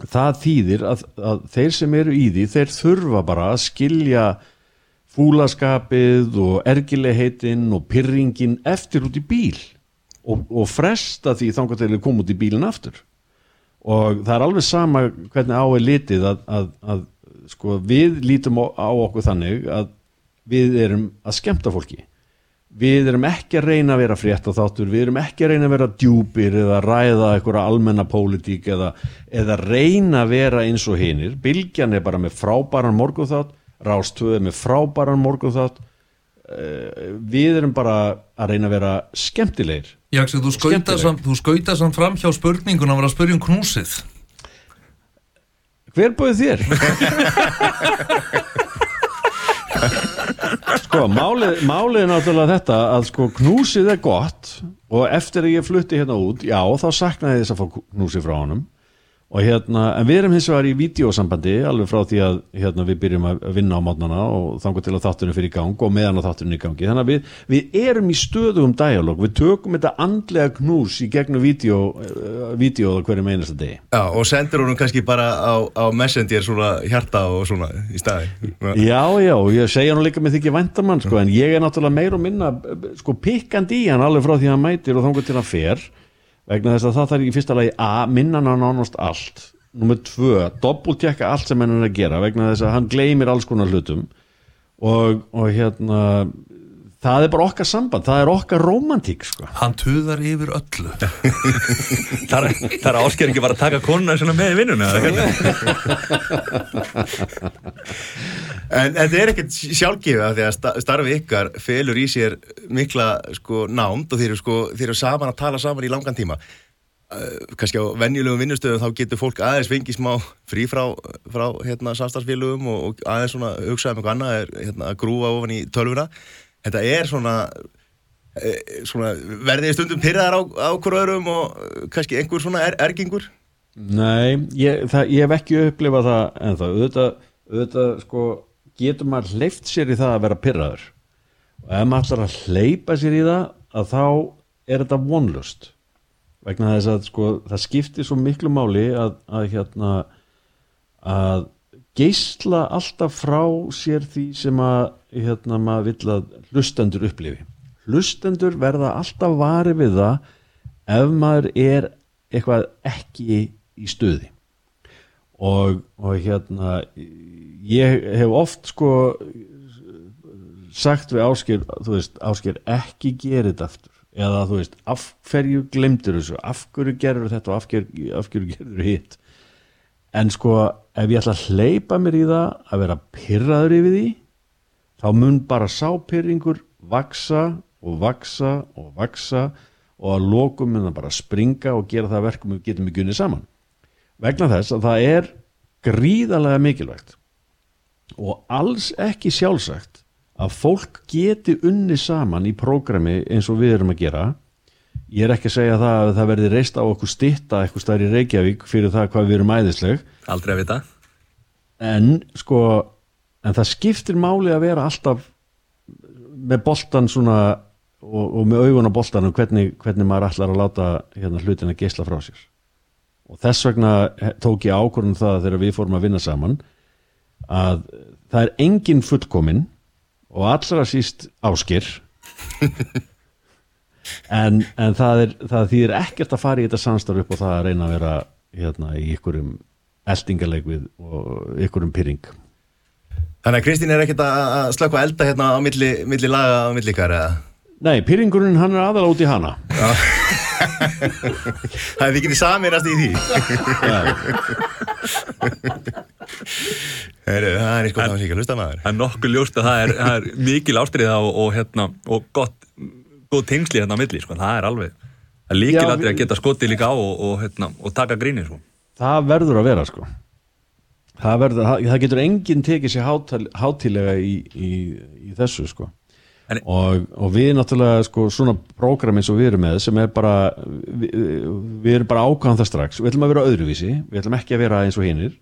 Það þýðir að, að þeir sem eru í því þeir þurfa bara að skilja fúlaskapið og ergilegheitin og pyrringin eftir út í bíl og, og fresta því þangar til að koma út í bílinn aftur. Og það er alveg sama hvernig á er litið að, að, að sko, við lítum á, á okkur þannig að við erum að skemmta fólki. Við erum ekki að reyna að vera frétta þáttur, við erum ekki að reyna að vera djúpir eða ræða einhverja almenna pólitík eða, eða reyna að vera eins og hinir, Bylgjan er bara með frábæran morgunþátt, Rástöð með frábæran morgunþátt Eh, við erum bara að reyna að vera skemmtilegir. Jaksi, þú skauta samt, fram hjá spurningun að vera að spyrja um knúsið. Hver búið þér? sko, málið, málið er náttúrulega þetta að sko knúsið er gott og eftir að ég flutti hérna út, já, þá saknaði þess að fá knúsið frá honum og hérna, en við erum hins vegar í vídeosambandi alveg frá því að hérna, við byrjum að vinna á mótnana og þangur til að þátturinn fyrir í gang og meðan að þátturinn er í gangi. Þannig að við, við erum í stöðugum dialog. Við tökum þetta andlega knús í gegnum vídeo, uh, vídeo hverjum einasta degi. Já, og sendur honum kannski bara á, á Messenger svona hjarta og svona í staði Já, já, ég segja nú líka með þykja væntamann sko, en ég er náttúrulega meir og minna sko pikkandi í hann alveg frá því að hann mætir og þangur til hann fer vegna þess að það þarf í fyrsta lagi að minna hann á nánast allt. Nummer tvö, doppeltjekka allt sem hann er að gera vegna þess að hann gleymir alls konar hlutum. Og, og hérna það er bara okkar samband, það er okkar romantík sko. Hann tuðar yfir öllu Það er, það er ásker ekki bara að taka konuna svona með í vinnuna hvernig? En þetta er ekkert sjálfgefið af því að sta- starfi ykkar felur í sér mikla sko, námt og þeir eru, sko, þeir eru saman að tala saman í langan tíma. Uh, kannski á venjulegum vinnustöðum þá getur fólk aðeins fengið smá frí frá, frá hérna, samstagsfélögum og, og aðeins svona hugsa um eitthvað annað er hérna, að grúa ofan í tölvuna. Þetta er svona, e, svona verðið stundum pyrraðar á, á hverju öðrum og kannski einhver svona er, ergingur. Nei, ég, það, ég hef ekki upplifað það en það, auðvitað, auðvitað sko, getur maður hleyft sér í það að vera pyrraður og ef maður ætlar að hleypa sér í það að þá er þetta vonlust vegna þess að sko, það skiptir svo miklu máli að, að hérna að geisla alltaf frá sér því sem að hérna maður vill að hlustendur upplifi. Hlustendur verða alltaf vari við það ef maður er eitthvað ekki í stuði. Og, og hérna ég hef oft sko sagt við Ásker þú veist, Ásker ekki gera þetta aftur. Eða þú veist, af hverju glemdur þessu, af hverju gerur þetta og af hverju, af hverju gerur hitt en sko ef ég ætla að hleypa mér í það að vera pyrraður yfir því þá mun bara sápyrringur vaksa og vaksa og vaksa og að lokum mun það bara springa og gera það að verkum við getum ekki unni saman. Vegna þess að það er gríðarlega mikilvægt og alls ekki sjálfsagt að fólk geti unni saman í prógrami eins og við erum að gera ég er ekki að segja það að það verði reist á okkur stitta eitthvað stær í Reykjavík fyrir það hvað við erum æðisleg. Aldrei að vita. En sko en það skiptir máli að vera alltaf með boltan svona og, og með augun á boltanum hvernig, hvernig maður ætlar að láta hérna, hlutin að geisla frá sér. Og þess vegna tók ég ákvörðum það þegar við fórum að vinna saman að það er engin fullkomin og allra síst áskir en, en það, er, það þýðir ekkert að fara í þetta samstarf upp og það að reyna að vera hérna, í ykkurum eldingarleik við og ykkurum pyrring Þannig að Kristín er ekkert að að slökkva elda hérna á milli, milli laga á milli ykkar eða? Nei, pyrringurinn hann er aðalega út í hana. Það er ekki saminast í því. Heru, Það er eitthvað það var síkja, hlusta maður. Það er nokkuð ljóst að það er, það er mikil ástriða og, og, hérna, og gott, góð tengsli hérna á milli, sko. það er alveg það er líkil að við- geta skotið líka á og, og, hérna, og taka gríni sko. Það verður að vera sko Það, verður, það, það getur enginn tekið sér hátal, hátilega í, í, í þessu sko En- og, og við náttúrulega sko svona prógram eins og við erum með sem er bara við, við erum bara ákvæðan það strax við ætlum að vera öðruvísi, við ætlum ekki að vera eins og hinnir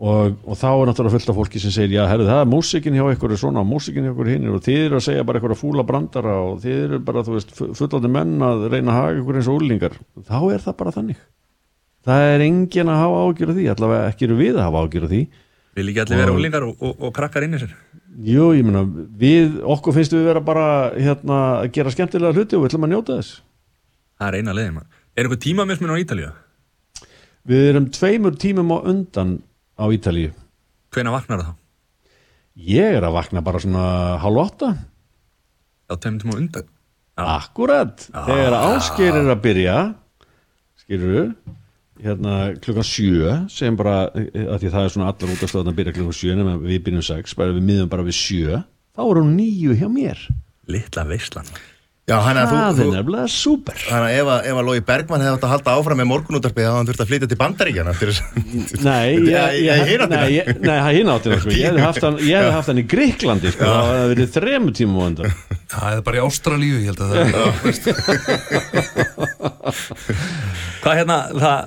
og, og þá er náttúrulega fullt af fólki sem segir, já, herru, það er músikin hjá ykkur svona, músikin hjá ykkur hinnir og þið eru að segja bara ykkur að fúla brandara og þið eru bara, þú veist, fullandi menn að reyna að haga ykkur eins og úlingar þá er það bara þannig. Það er engin að hafa ágjör af því allavega ekki eru við að hafa ágjör af því. Vil ekki allir vera Og- úlingar og, og, og krakkar inn í sér? Jú, ég meina, við, okkur finnst við vera bara hérna, að gera skemmtilega hluti og við ætlum að njóta þess. Á Ítalíu? Hvenær vaknar það? Ég er að vakna bara svona hálf åtta. Já, tíma á undan. Akkurat. Þegar ásker er að byrja, skilur hérna klukkan sjö, sem bara, að því það er svona allar útastöðan að byrja klukkan sjö, nema við byrjum sex, bara við miðum bara við sjö, þá er hún nýju hjá mér. Litla veislan Já, hann að þú, Það þú er nefnilega súper. Þannig að ef, að- ef að Lói Bergmann hefði átt að halda áfram með morgunútarpið þá hann þurft að flytja til bandaríkjana Nei, það hinn áttina ég hefði haft hann, ég hefði haft hann í Gríklandi sko. það hefði verið þremu tíma Það er bara í Ástralíu, ég held að það er. Hvað hérna, það,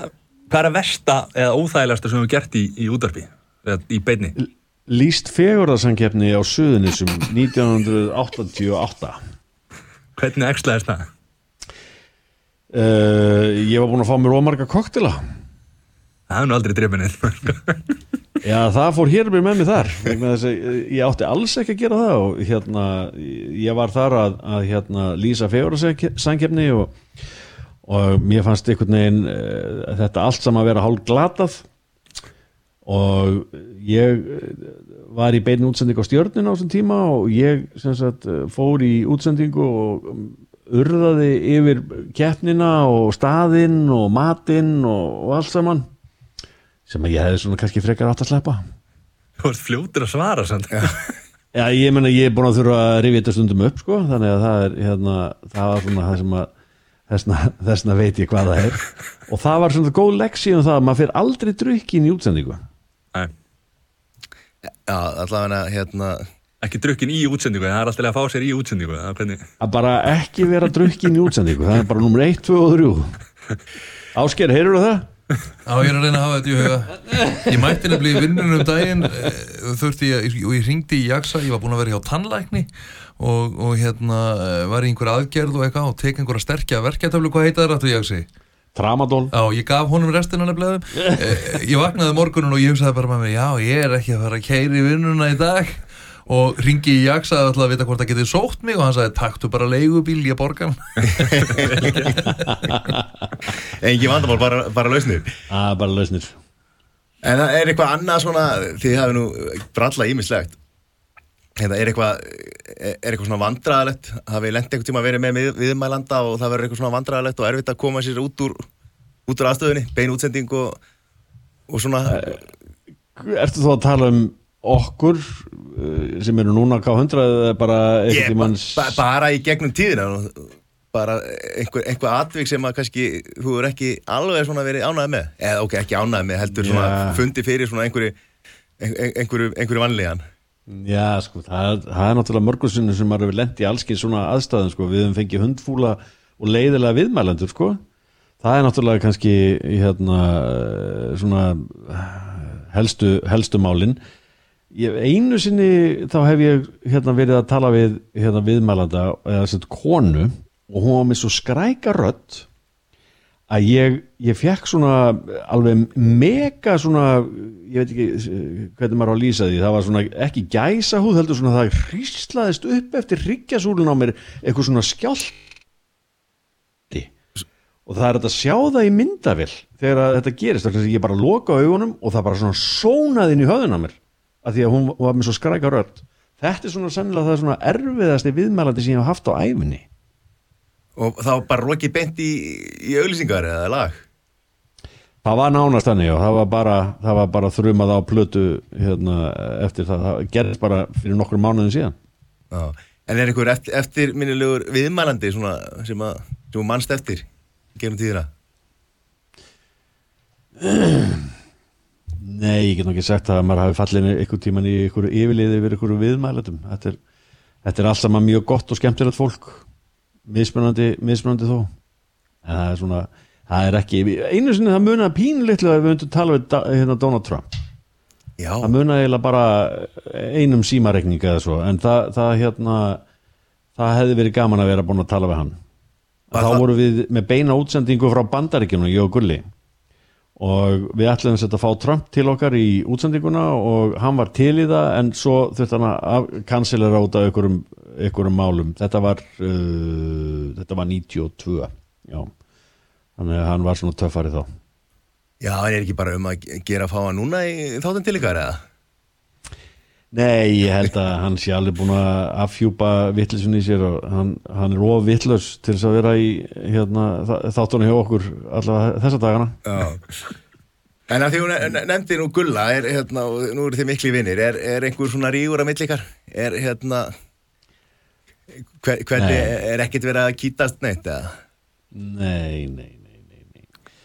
hvað er að versta eða óþægilegasta sem við hefum gert í, í útarpi? Eða í beinni? Lýst fegurðarsankefni á Suðunisum 1988 Hvernig ekslaðist það? uh, Ég var búin að fá mér ómarga koktela Það hefur nú aldrei drefin inn Já, það fór hér með mig þar vegna þess að eh, ég átti alls ekki að gera það og hérna, ég var þar að, að hérna, lýsa fegurðarsankefni og, og mér fannst einhvern veginn uh, þetta allt saman að vera hálf glatað og ég var í beinu útsendingu á stjörnun á þessum tíma og ég sem sagt, eh, fór í útsendingu og um, urðaði yfir keppnina og staðinn og matinn og, og allt saman sem að ég hefði svona kannski frekar átt að sleppa. Þú ert fljótur að svara samt. Já, ég menna ég er búin að þurfa að rifja þetta stundum upp sko, þannig að það er hérna, það var svona það sem að þessna, þessna veit ég hvað það er. Og það var svona góð leksi um það að maður fyrir aldrei drukkin í útsendingu. Nei, Já, allavega hérna ekki drukkin í útsendingu, það er alltaf að fá sér í útsendingu. Það er hvernig... að bara ekki vera drukkin í útsendingu það er bara nummer 1, 2 og 3 Ásker, heyrur það? Já, ég er að reyna að hafa þetta í huga Ég mætti nefnilega í vinnunum um daginn eh, þurfti ég, og ég ringdi í Jaksa ég var búin að vera hjá tannlækni og, og hérna eh, var í einhver aðgerð og eitthvað og tek einhverja sterkja verkjartöflu hvað heita það rættu Jaksi? Tramadol. Já, ég gaf honum restina nefnilega eh, Ég vaknaði morgunum og ég hugsaði bara með mig Já, ég er ekki að fara að keiri vinnuna í dag. Og ringi í Jaksa að að vita hvort það getið sótt mig. Og hann sagði, taktu bara leigubíl, ég borga hann. Engi vandamál, bara, bara lausnir. Er bara lausnir. En er eitthvað annað svona Þið hafi nú bralla ímislegt Hérna, er eitthvað er eitthvað svona vandræðalegt? Hafið lent eitthvað tíma að vera með við, viðmælanda og það verður eitthvað svona vandræðalegt og erfitt að koma sér út úr, úr aðstöðunni bein útsending og, og svona? Ertu þú að tala um okkur uh, sem eru núna K100 eða bara eitthvað ba, tímanns ba, bara í gegnum tíðina bara einhver, einhver atvik sem að kannski þú er ekki alveg svona verið ánægð með. Eða ok, ekki ánægð með, heldur svona Já. fundi fyrir svona einhverju, einhverju, einhverju vanlíðan Já, sko, það, það er náttúrulega mörgursunni sem hefur lent í allskið svona aðstæðum, sko, við höfum fengið hundfúla og leiðilega viðmælendur, sko. Það er náttúrulega kannski hérna, svona helstu, helstu málin. Ég, einu sinni þá hef ég hérna verið að tala við hérna viðmælanda eða sett konu og hún var með svo skræka rödd að ég, ég fekk svona alveg mega svona ég veit ekki eh, hvernig maður á að lýsa því. Það var svona ekki gæsa húð heldur svona það hríslaðist upp eftir hryggjasúlun á mér eitthvað svona skjálti og það er þetta að sjá það í myndavill þegar að þetta gerist, þannig að ég bara loka augunum og það bara svona sónaði inn í höfðun á mér af því að hún var með svo skræka rödd. Þetta er svona sennilega það svona erfiðasti viðmælandi sem ég hef haft á æfinni Og þá bara rokið beint í, í auglýsingar eða lag Það var nánast þannig og það var bara, það var bara þrumað á plötu hérna, eftir það, það gerðist bara fyrir nokkur mánuðin síðan. Já. En er einhver eftir, eftirminnilegur viðmælandi svona, sem að sem þú mannst eftir gerum tíðina? Nei, ég get nokkið sagt að maður hafi fallin einhver tíman í einhverju yfirliði yfir einhverju viðmælatum. Þetta er, þetta er allt saman mjög gott og skemmtilegt fólk, mismunandi, mismunandi þó. En það er svona, það er ekki, einu sinni það munaði pínlitlega ef við höndum tala við hérna, Donald Trump. Já, það munaði eiginlega bara einum símareikninga eða svo en það, það hérna það hefði verið gaman að vera búin að tala við hann Var þá það- voru við með beina útsendingu frá bandaríkjunum, ég og Gulli og við ætlum að fá Trump til okkar í útsendinguna og hann var til í það en svo þurfti hann að kansilera út af einhverjum, einhverjum málum þetta var uh, þetta var 92 já. þannig að hann var svona töffari þá já, en er ekki bara um að gera að fá hann núna í þáttum til ykkar eða? Nei, ég held að hann sé alveg búin að afhjúpa vittlisun í sér og hann, hann er of vittlus til þess að vera í hérna, þáttunni hjá okkur allavega þessa dagana Já. En að því hún ne- nefndi nú Gulla, er, hérna, og nú eru þið mikli vinnir, er, er einhver svona rígur að milli ykkar? Er hérna, hver, hvernig, er ekkert verið að kýtast neitt eða? Nei, nei, nei.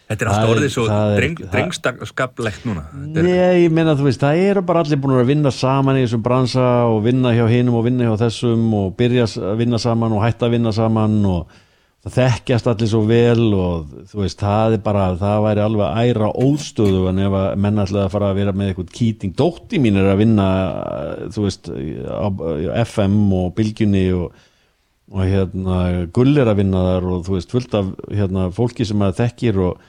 Þetta er alltaf orðið svo dreng, drengskaplegt núna. Nei, ég meina þú veist, það eru bara allir búin að vinna saman í þessum bransa og vinna hjá hinum og vinna hjá þessum og byrja að vinna saman og hætta að vinna saman og það þekkjast allir svo vel og þú veist, það er bara, það væri alveg æra óstöðu en ef að menn ætlaði að fara að vera með eitthvað kýting. Dótti mín er að vinna þú veist, á, á FM og bylgjunni og og hérna gull er að vinna þar og þú veist fullt af hérna, fólki sem að þekkir og,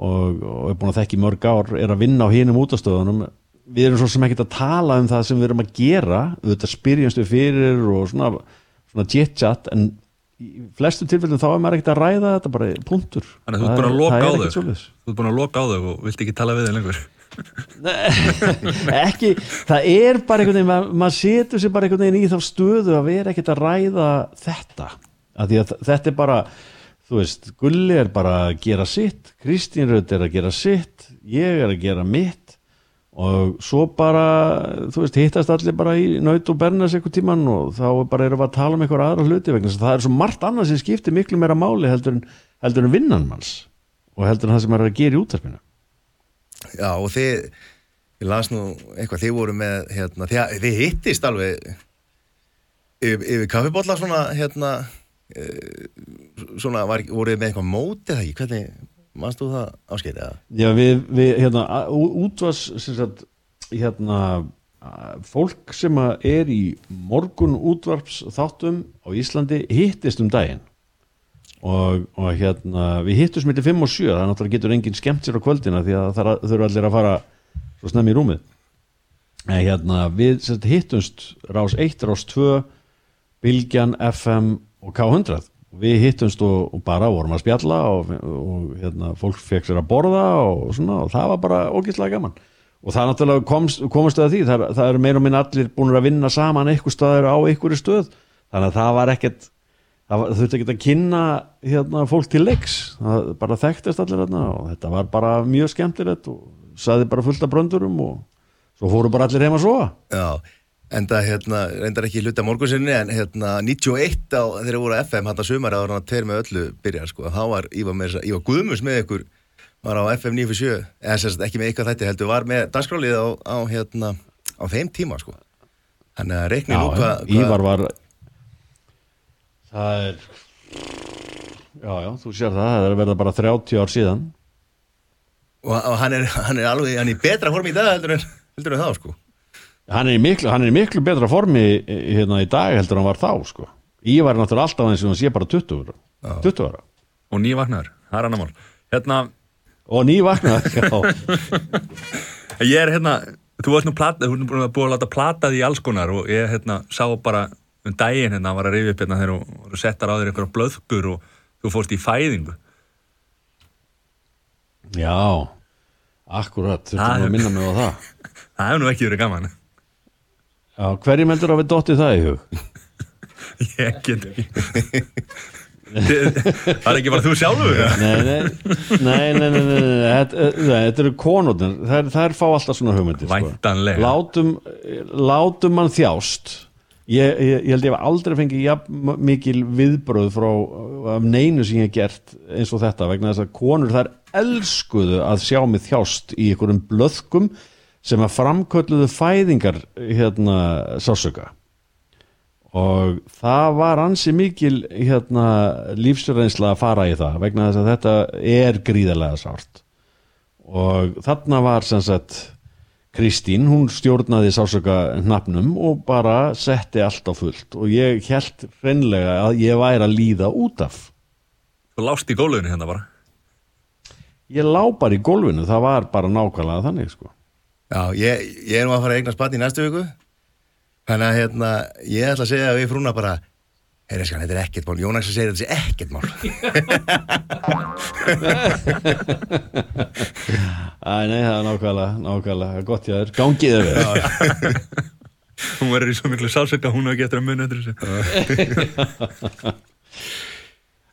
og, og er búin að þekki mörg ár er að vinna á hinum útastöðunum. Við erum svo sem ekkert að tala um það sem við erum að gera. Auðvitað spyrjumst við fyrir og svona, svona chit-chat en í flestu tilfellum þá er maður ekkert að ræða þetta bara punktur. Þannig að þú ert búin að loka á þau að og vilt ekki tala við þau lengur. Ekki, það er bara einhvern veginn, ma- maður setur sér bara einhvern veginn í þá stöðu að vera ekkert að ræða þetta, því að þetta er bara, þú veist Gulli er bara að gera sitt Kristín Rödd er að gera sitt ég er að gera mitt og svo bara, þú veist, hittast allir bara í naut og bernas einhvern tíman og þá bara erum við að tala um einhver aðra hluti vegna það er svo margt annað sem skiptir miklu meira máli heldur en, heldur en vinnan manns og heldur en það sem er að gera í útarpinu Já, og þið, ég las nú eitthvað, þið voru með, hérna, þið, þið hittist alveg yfir, yfir kaffibólla svona, hérna, svona, var, voruð með eitthvað móti eða ekki, hvernig, mannst þú það áskeitt eða? Já, við, við hérna, útvars, sagt, hérna, fólk sem er í morgun útvarps þáttum á Íslandi hittist um daginn. Og, og hérna, við hittum millir 5 og 7, það náttúrulega getur enginn skemmt sér á kvöldina því að það þurfa allir að fara svo snemmi í rúmið. En hérna, við sagt, hittumst rás 1, rás 2 Bilgjan, FM og K100 við hittumst og, og bara vorum að spjalla og, og hérna, fólk fekk sér að borða og, svona, og það var bara ógæslega gaman. Og það náttúrulega komst, komast að því það, það eru meira og minna allir búin að vinna saman eitthvað staður á einhverju stöð. Þannig að það var ekkert það þurfti ekki að kynna hérna, fólk til leiks. Það bara þekktist allir hérna og þetta var bara mjög skemmtilegt og saði bara fullt af bröndurum og svo fóru bara allir heim að sofa. Já, enda hérna, reyndar ekki hluta morgunsinni en hérna 91 á þegar voru á FM hann að sumari ára hann að tveir með öllu byrjar sko, þá var Ívar, með, þessa- Ívar Guðmus með ykkur var á FM 97 eða sagt ekki með eitthvað þetta heldur var með dagskrálið á, á hérna á þeim tíma sko. Þannig að reikni nú hvað hva, Ívar var það er já, já, þú sér það það er verða bara 30 ár síðan. Og, og hann, er, hann er alveg hann er í betra form í dag heldur en, heldur en þá sko hann er í miklu, hann er í miklu betra formi eh, hérna í dag heldur en hann var þá sko. Ívar er náttúrulega alltaf eins og hann sé bara 20 ára. 20 ára. Og ný vaknaður, það er annar mál. Hérna, og ný vakna já, ég er hérna þú varst nú plata, þú er búin að láta plata því alls konar og ég hérna sá bara um daginn hérna, var að rifja upp hérna þegar þú settar á þér einhverja blöðkur og þú fórst í fæðingu. Já. Akkurat, þurftum að minna mig á það. Það hefur nú ekki verið gaman já, hverju meldur að við dottið það í hug? Ég get ekki. Það er ekki bara þú sjálfur nei, nei, nei, nei, nei, nei, nei. Þetta, þetta eru konurnar. Þær, þær fá alltaf svona hugmyndir sko. Látum, látum mann þjást. Ég, ég, ég held ég hef aldrei fengið mikil viðbröð frá af neinu sem ég hef gert eins og þetta vegna þess að konur þær elskuðu að sjá mig þjást í einhverjum blöðkum sem að framkölluðu fæðingar hérna sásöka og það var ansi mikil hérna, lífsreynsla að fara í það vegna þess að þetta er gríðarlega sárt. Og þarna var sem sagt Kristín, hún stjórnaði sásöka hnafnum og bara setti allt á fullt. Og ég held hreinlega að ég væri að líða út af. Þú lást í gólunni hérna bara? Ég lá bara í gólfinu, það var bara nákvæmlega þannig sko Já, ég, ég er nú að fara að eigna spatt í næstu viku. Þannig að hérna, ég ætla að segja við frúna bara Heyri, skan, þetta er ekkert mál. Jónas að segja þetta sé ekkert mál. Æ, nei, það er nákvæmlega, nákvæmlega gott ég er, gangið er við hún verður í svo miklu sásöka hún hafa getur að muni eftir þessu.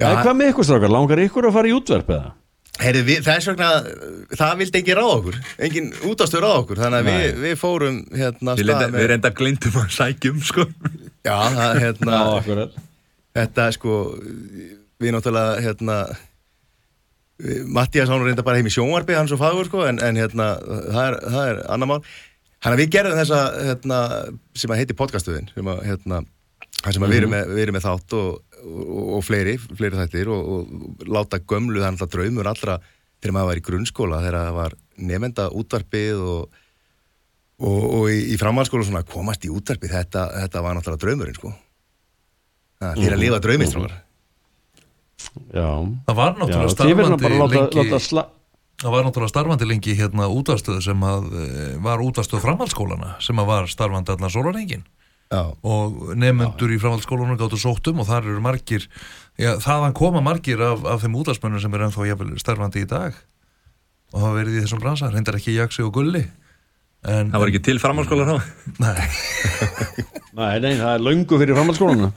En hvað með ykkur strákar, langar ykkur að fara í útverf eða? Heyri, við, þess vegna Það vildi engin ráða okkur. Engin útastur ráða okkur Þannig að við, við fórum hérna við, stað reynda, við reynda glindum að sækjum sko. Já, það, hérna Já, akkurat. Þetta sko Við náttúrulega hérna Mattías hann reynda bara heim í sjónvarpi hann svo fagur sko en, en hérna það er, það er annar mál. Þannig að við gerðum þessa hérna, sem að heiti podcastuðin sem að hérna það sem að við erum með, við erum með þátt og, og, og fleiri, fleiri þættir og, og láta gömlu þannig að draumur allra þegar maður var í grunnskóla þegar það var nefnda útvarpið og, og, og í, í framhaldsskóla svona komast í útvarpið þetta, þetta var náttúrulega draumurinn sko. Það er að lifa drauminn strókar Já, Það var náttúrulega starfandi lengi láta sla... Það var náttúrulega starfandi lengi hérna útastöð sem að eh, var útastöð framhaldsskólana sem að var starfandi allan sólarengin Já, og nefnendur í framhaldsskólanum gáttu sótt um og þar eru margir já, þaðan koma margir af, af þeim útastmönnum sem er ennþá jafnvel starfandi í dag og hafa verið í þessum bransa. Reyndar ekki Jaksi og Gulli en, það var ekki til framhalskólar þá? Nei, Nei, nei, það er löngu fyrir framhaldsskólanu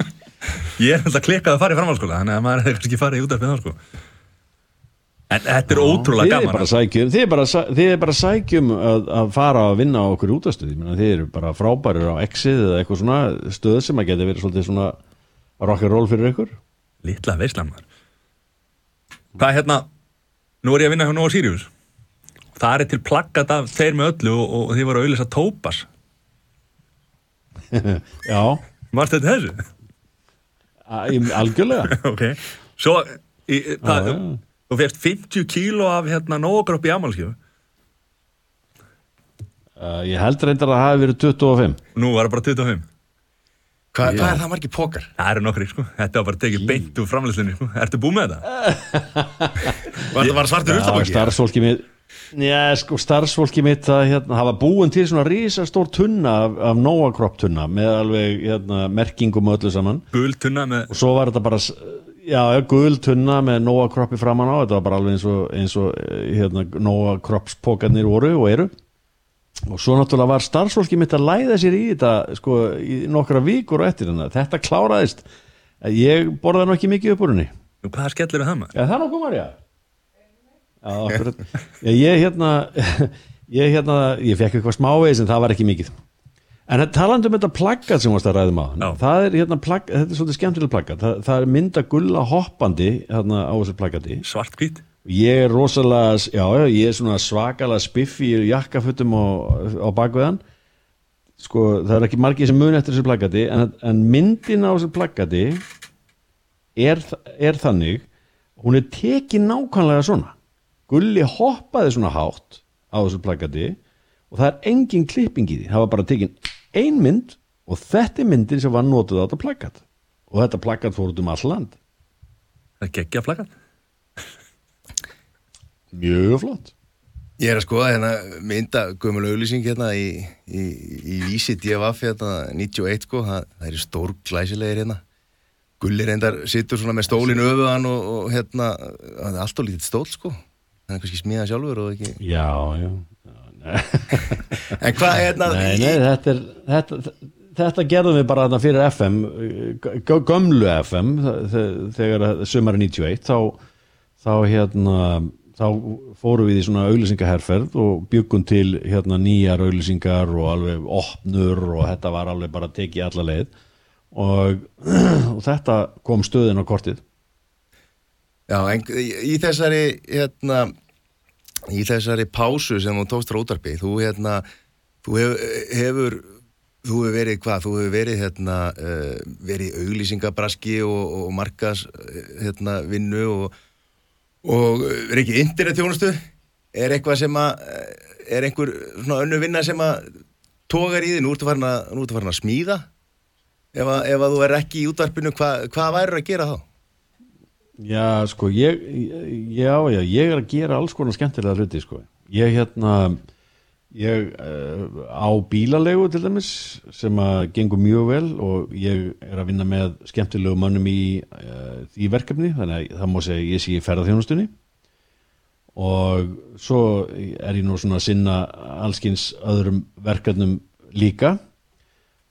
ég er alltaf klikkað að fara í framhalskóla þannig að maður hefði kannski farið út af það sko. En þetta er ótrúlega er gaman. bara sækjum Þið er bara, þið er bara sækjum að, að fara að vinna á okkur útastöð Þið eru bara frábærir á exið eða eitthvað svona stöð sem að geta verið svolítið svona rock'n'roll fyrir ykkur. Litla veislan maður. Hvað hérna nú er ég að vinna hjá Nóa Sirius. Það er til plaggat af þeir með öllu og, og þið voru að auðlýsa Tópas Já, varst þetta þessu? algjörlega. Ok. Svo í, það, Já, já. Þú fegst 50 kíló af hérna nógrópp í amalskjöfu uh, Ég held reyndar að það hafi verið 25 nú var það bara 25 Hva, hvað er það margir pókar? það eru nokkri sko, þetta var bara tekið beint úr framlýslinni sko. ertu búið með þetta? Var það var svartur Já, ruslabóki? starfsfólki mitt Já, sko, starfsfólki mitt það, hérna, hafa búin til svona risastór tunna af, af Nóa Kropp tunna með alveg hérna, merkingum og öllu saman gul tunna með og svo var þetta bara já, já, gul tunna með Nóa Kroppi framan á. Þetta var bara alveg eins og, eins og eh, hérna, Nóa Kropps pókarnir voru og eru. Og svo náttúrulega var starfsfólki mitt að læða sér í þetta sko, í nokkra vikur og eftir hérna. þetta kláraðist. Ég borða nú ekki mikið upp úr henni. Nú, hvað skellur það maður? Já, það nokkuð Marja Já, akkurat. Já, ég hérna ég hérna, ég fekk eitthvað smávegis en það var ekki mikið en talandi um þetta plaggat sem varst að ræðum á það er hérna plaggat, þetta er svolítið skemmtileg plaggat það, það er mynda gulla hoppandi hérna á þessu plaggati svart hvít ég er rosalega, já, ég er svona svakalega spiffi í jakkafutum á, bakveðan sko, það er ekki margir sem mun eftir þessu plaggati en, en myndin á þessu plaggati er, er þannig hún er tekin nákvæmlega svona. Gulli hoppaði svona hátt á þessu plaggati og það er engin klipping í því. Það var bara tekin ein mynd og þetta er myndin sem var notuð á þetta plakkat og þetta plakkat fór út um all land Það er geggja flaggat mjög flott Ég er að skoða hérna mynda gömul auglýsing hérna í, í, í vísi DFF hérna 91 sko, það, það er stór glæsilegir hérna. Gulli reyndar sittur svona með stólinu öfuðan og, og hérna, það er alltaf lítið stól sko, það er kannski smíða sjálfur og ekki. já, já. En hvað hérna, Nei, nei, þetta er þetta, þetta gerðum við bara þarna fyrir FM gö- gömlu FM þe- þegar sumarið 91 þá, þá hérna þá fórum við í svona auglýsingaherferð og byggum til hérna nýjar auglýsingar og alveg opnur og þetta var alveg bara tekið alla leið. Og, og þetta kom stöðin á kortið. Já, en í þessari hérna, í þessari pásu sem þú tókst frá útarpi, þú hérna, þú hef, hefur þú hefur verið hvað, þú hefur verið hérna, uh, verið auglýsingabraski og, og markas hérna, vinnu og, og er ekki internet þjónustu? Er eitthvað sem að eh, er einhver svona önnu vinna sem að tógar í því, nú ertu farin að, ertu farin að smíða. Ef að, ef að þú er ekki í útvarpinu, hva, hvað væri að gera þá? Já, sko, ég, já, já, ég er að gera alls konar skemmtilega hluti, sko. Ég hérna, ég uh, á bílalegu til dæmis sem að gengur mjög vel og ég er að vinna með skemmtilegu mönnum í uh, því verkefni, þannig að það má segja ég sé í ferðarþjónustunni og svo er ég nú svona að sinna allskins öðrum verkefnum líka.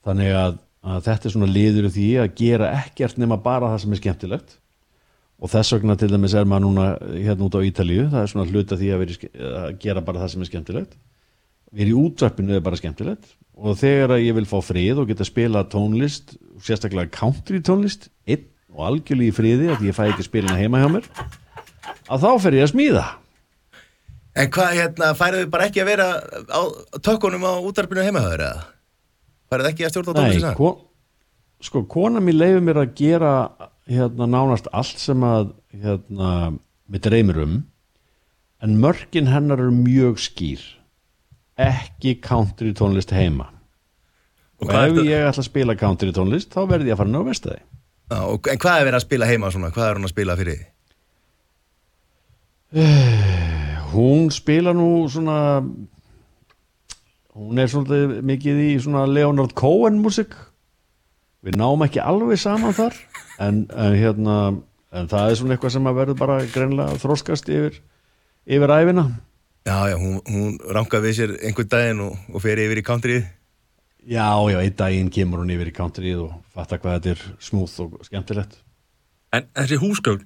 Þannig að, að þetta er svona liður í því að gera ekkert nema bara það sem er skemmtilegt og þess vegna til dæmis er maður núna hérna út á Ítalíu, það er svona hluta því að, ske- að gera bara það sem er skemmtilegt verið í útvarpinu er bara skemmtilegt og þegar að ég vil fá frið og geta spila tónlist, sérstaklega country tónlist, einn og algjörlega í friði að ég fæ ekki spilina heima hjá mér að þá fer ég að smíða En hvað, hérna, færið þið bara ekki að vera á tökkunum á útarpinu heimahaður eða? Færið þið ekki að stjórna Nei, tónlistina? ko, sko, kona mér leifir mér að gera hérna nánast allt sem að hérna, við dreymir um en mörkin hennar eru mjög skýr. Ekki country tónlist heima. Og og ef ég ætla að spila country tónlist þá verði ég að fara ná vestæði en hvað er verið að spila heima svona? Hvað er hún að spila fyrir? Þið? hún spila nú svona hún er svolítið mikið í svona Leonard Cohen músik við náum ekki alveg saman þar en, en hérna en það er svona eitthvað sem að verður bara greinlega að þroskast yfir yfir æfina Já, já, hún, hún rangar við sér einhvern daginn og, og fer yfir í countryð. já, já, einn daginn kemur hún yfir í countryð og fattar hvað þetta er smúð og skemmtilegt En þessi húsgögn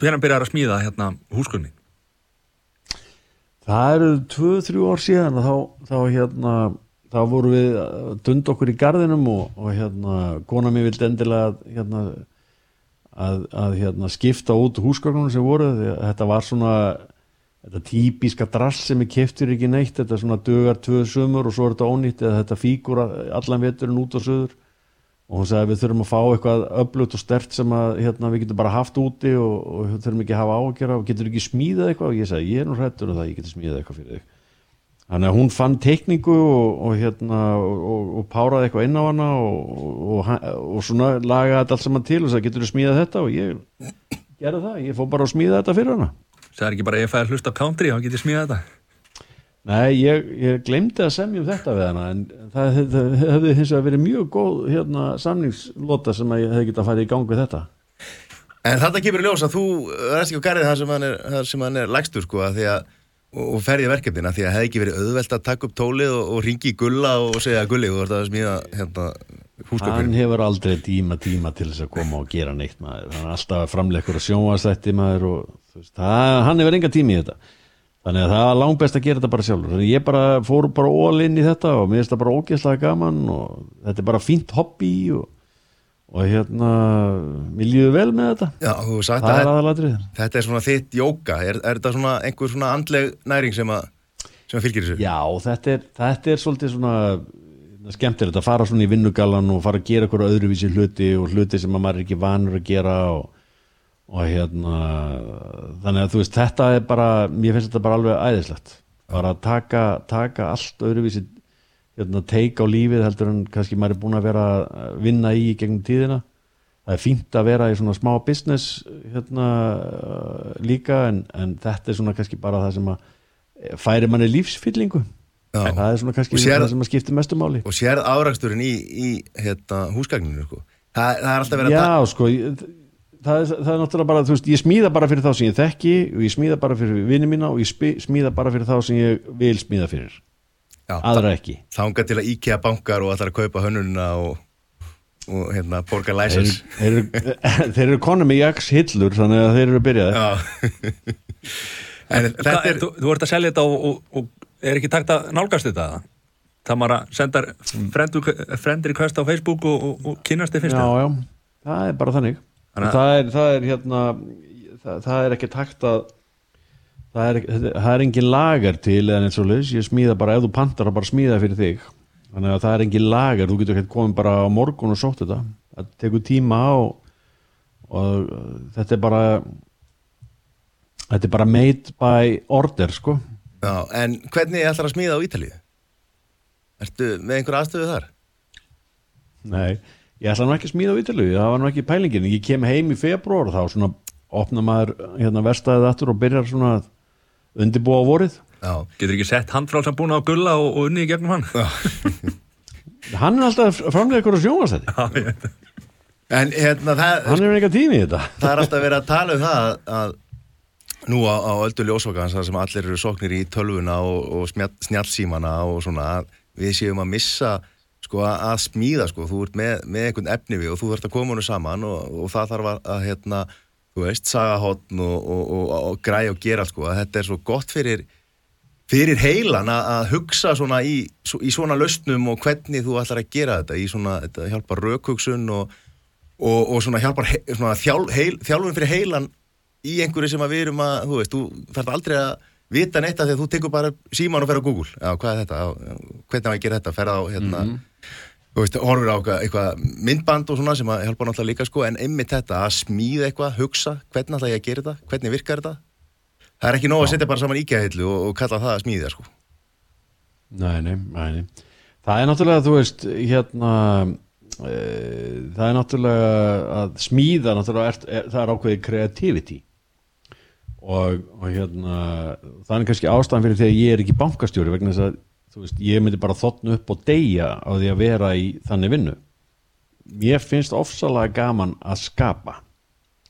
Hvernig byrjar að smíða hérna húsgögnin? Það eru tvö, þrjú ár síðan þá, þá hérna þá voru við að dunda okkur í garðinum og, og hérna kona mér vildi endilega hérna, að, að hérna, skipta út húsgögnunum sem voru þetta var svona þetta típiska drass sem er keftur ekki neitt þetta er svona dögar tvö sumur og svo er þetta ónýtt eða þetta fíkur allan veturinn út og söður og hún sagði við þurfum að fá eitthvað öflugt og stert sem að hérna, við getum bara haft úti og, og þurfum ekki að hafa ágjara og getur ekki smíðað eitthvað? Og ég sagði ég er nú hrættur um það að ég geti smíðað eitthvað fyrir þig þannig að hún fann teikningu og, og, hérna, og, og páraði eitthvað inn á hana og, og svona lagaði þetta allt saman til og sagði getur þú smíðað þetta? Og ég gerði það, ég fór bara að smíða þetta fyrir hana. Það er ekki bara ef ég fæði að hlusta á country þá get ég smíða þetta. Nei, ég, ég glemdi að semja um þetta við hana en það, það hefði hins vegar verið mjög góð hérna, samningslota sem að ég hefði getað að fara í gang við þetta. En þetta kemur í ljós að þú ræst ekki á garðið þar sem hann er, þar sem hann er lægstur sko að því að og, og ferði verkefnina því að hefði ekki verið auðvelt að taka upp tólið og, og ringi í gulla og segja gulli þú ert að smíða hérna húsgökkurinn. Hann hefur aldrei tíma tíma til þess að koma og gera neitt maður. Hann er alltaf að framleikur og sjónvastætti maður og veist, það, hann hefur enga tíma í þetta. Þannig að það var langt best að gera þetta bara sjálfur. Þannig að ég bara fór bara all inn í þetta og mér finnst það bara ógeðslega gaman og þetta er bara fínt hobby og, og hérna mér líður vel með þetta. Já, þú hefur sagt það að er þetta er svona þitt jóka, er, er þetta svona einhver svona andleg næring sem að, sem að fylgir þessu? Já, þetta er, þetta er svolítið svona skemmtilegt að fara svona í vinnugalan og fara að gera eitthvað öðruvísi hluti og hluti sem að maður er ekki vanur að gera og, og hérna þannig að þú veist, þetta er bara mér finnst þetta bara alveg æðislegt. Bara að taka, taka allt öðruvísi hérna, teik á lífið heldur en kannski maður er búin að vera að vinna í gegnum tíðina það er fínt að vera í svona smá business hérna uh, líka en, en þetta er svona kannski bara það sem að færi manni lífsfyllingu Já. það er svona kannski sér- það sem að skipta mestu máli og sérð áraksturinn í, í hérna, húsgagninu sko. það, það er alltaf verið að Já, sko það er, það er náttúrulega bara, veist, ég smíða bara fyrir þá sem ég þekki og ég smíða bara fyrir vinni mína og ég smíða bara fyrir þá sem ég vil smíða fyrir aðra ekki. þanga til að íkja bankar og allar að kaupa hönnununa og, og hérna, borga þeir, læsins þeir, eru- þeir eru konum með jaks hillur þannig að þeir eru byrjaði En þetta er þú, þú ert að selja þetta og, og, og er ekki takt að nálgast þetta eða? það maður að senda frendur, í kvest á Facebook og, og, og kynast þið fyrst já, já, það er bara þannig að- það er, það er hérna það, það er ekki takt að það er, það er engin lagar til eða eins og leys, ég smíða bara ef þú pantar að bara smíða fyrir þig. Þannig að það er engin lagar, þú getur ekki komið bara á morgun og sótt þetta. Það tekur tíma og, og þetta er bara þetta er bara made by order sko. Já, en hvernig ætlar að smíða á Ítalíu? Ertu með einhver aðstöðu þar? Nei, ég ætla nú ekki að smíða á Ítalíu, það var nú ekki pælingin. Ég kem heim í februar og þá svona opna maður hérna verstaðið aftur og byrjar svona að undirbúa á vorið. Já, getur ekki sett handfrálsam búin á gulla og, og unni í gegnum hann? Hann er alltaf framlega ykkur að sjónast þetta en hérna það, hann er ekki tími í þetta. það er alltaf verið að tala um það að nú á, á öldu ljósvakans þar sem allir eru sóknir í tölvuna og, og smjall, snjallsímana og svona að við séum að missa sko að, smíða sko, þú ert með, með einhvern efni við og þú þarfst að koma honum saman og, og það þarf að, að hérna, þú veist, sagahotn og, og, og, og græ og gera sko, að þetta er svo gott fyrir fyrir heilan að, hugsa svona í, í svona lausnum og hvernig þú ætlar að gera þetta í svona, þetta hjálpar rökhugsun og, svona hjálpar he, svona þjál, heil, þjálfum fyrir heilan í einhverju sem að við erum að, þú veist, þú þarf aldrei að vita neitt af því að þú tekur bara síman og fer á Google, já, hvað er þetta, já, hvernig á að gera þetta, fer á, hérna, þú veist, horfir á eitthvað, myndband og svona sem að hjálpa náttúrulega líka, sko, en einmitt þetta að smíða eitthvað, hugsa, hvernig ætla ég að gera þetta, hvernig virkar þetta, það er ekki nóg að setja bara saman íkjahillu og, og kalla það að smíða, sko. nei, nei, nei, það er náttúrulega þú veist hérna e, það er náttúrulega að smíða náttúrulega er, er, það er ákveðið creativity. Og, og hérna það er kannski ástæðan fyrir því að ég er ekki bankastjóri vegna þess að þú veist, ég myndi bara þotna upp og deyja á því að vera í þannig vinnu. Mér finnst ofsalega gaman að skapa.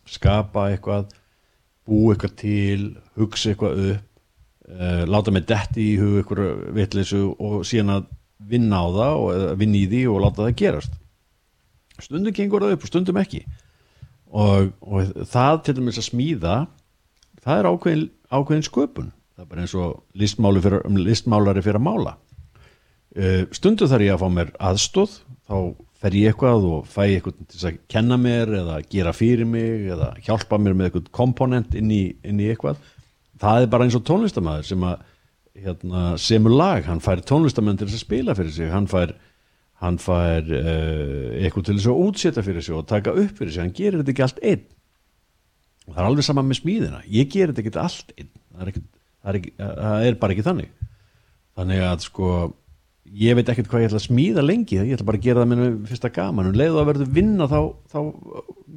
Skapa eitthvað bú eitthvað til, hugsa eitthvað upp uh, láta mig detti í hug eitthvað vitleysu og síðan að vinna á það og eða vinna í því og láta það gerast. Stundum gengur það upp og stundum ekki. Og, og það til dæmis að smíða það er ákveðin, ákveðin sköpun það er bara eins og fyrir, um listmálari fyrir að mála. Uh, stundum þarf ég að fá mér aðstóð þá fer ég eitthvað og fæ eitthvað til að kenna mér eða gera fyrir mig eða hjálpa mér með eitthvað komponent inn í, inn í eitthvað. Það er bara eins og tónlistamæður sem að hérna, semur lag, hann fær tónlistamenn til að spila fyrir sig, hann fær hann fær uh, eitthvað til þess að útsetja fyrir sig og taka upp fyrir sig. Hann gerir þetta ekki allt einn. Og það er alveg sama með smíðina. Ég gerir þetta ekki allt einn. Það er, ekki, það, er ekki, það er bara ekki þannig. Þannig að sko ég veit ekkert hvað ég ætla að smíða lengi. Ég ætla bara að gera það með fyrsta gaman. En leiðu að verður vinna þá, þá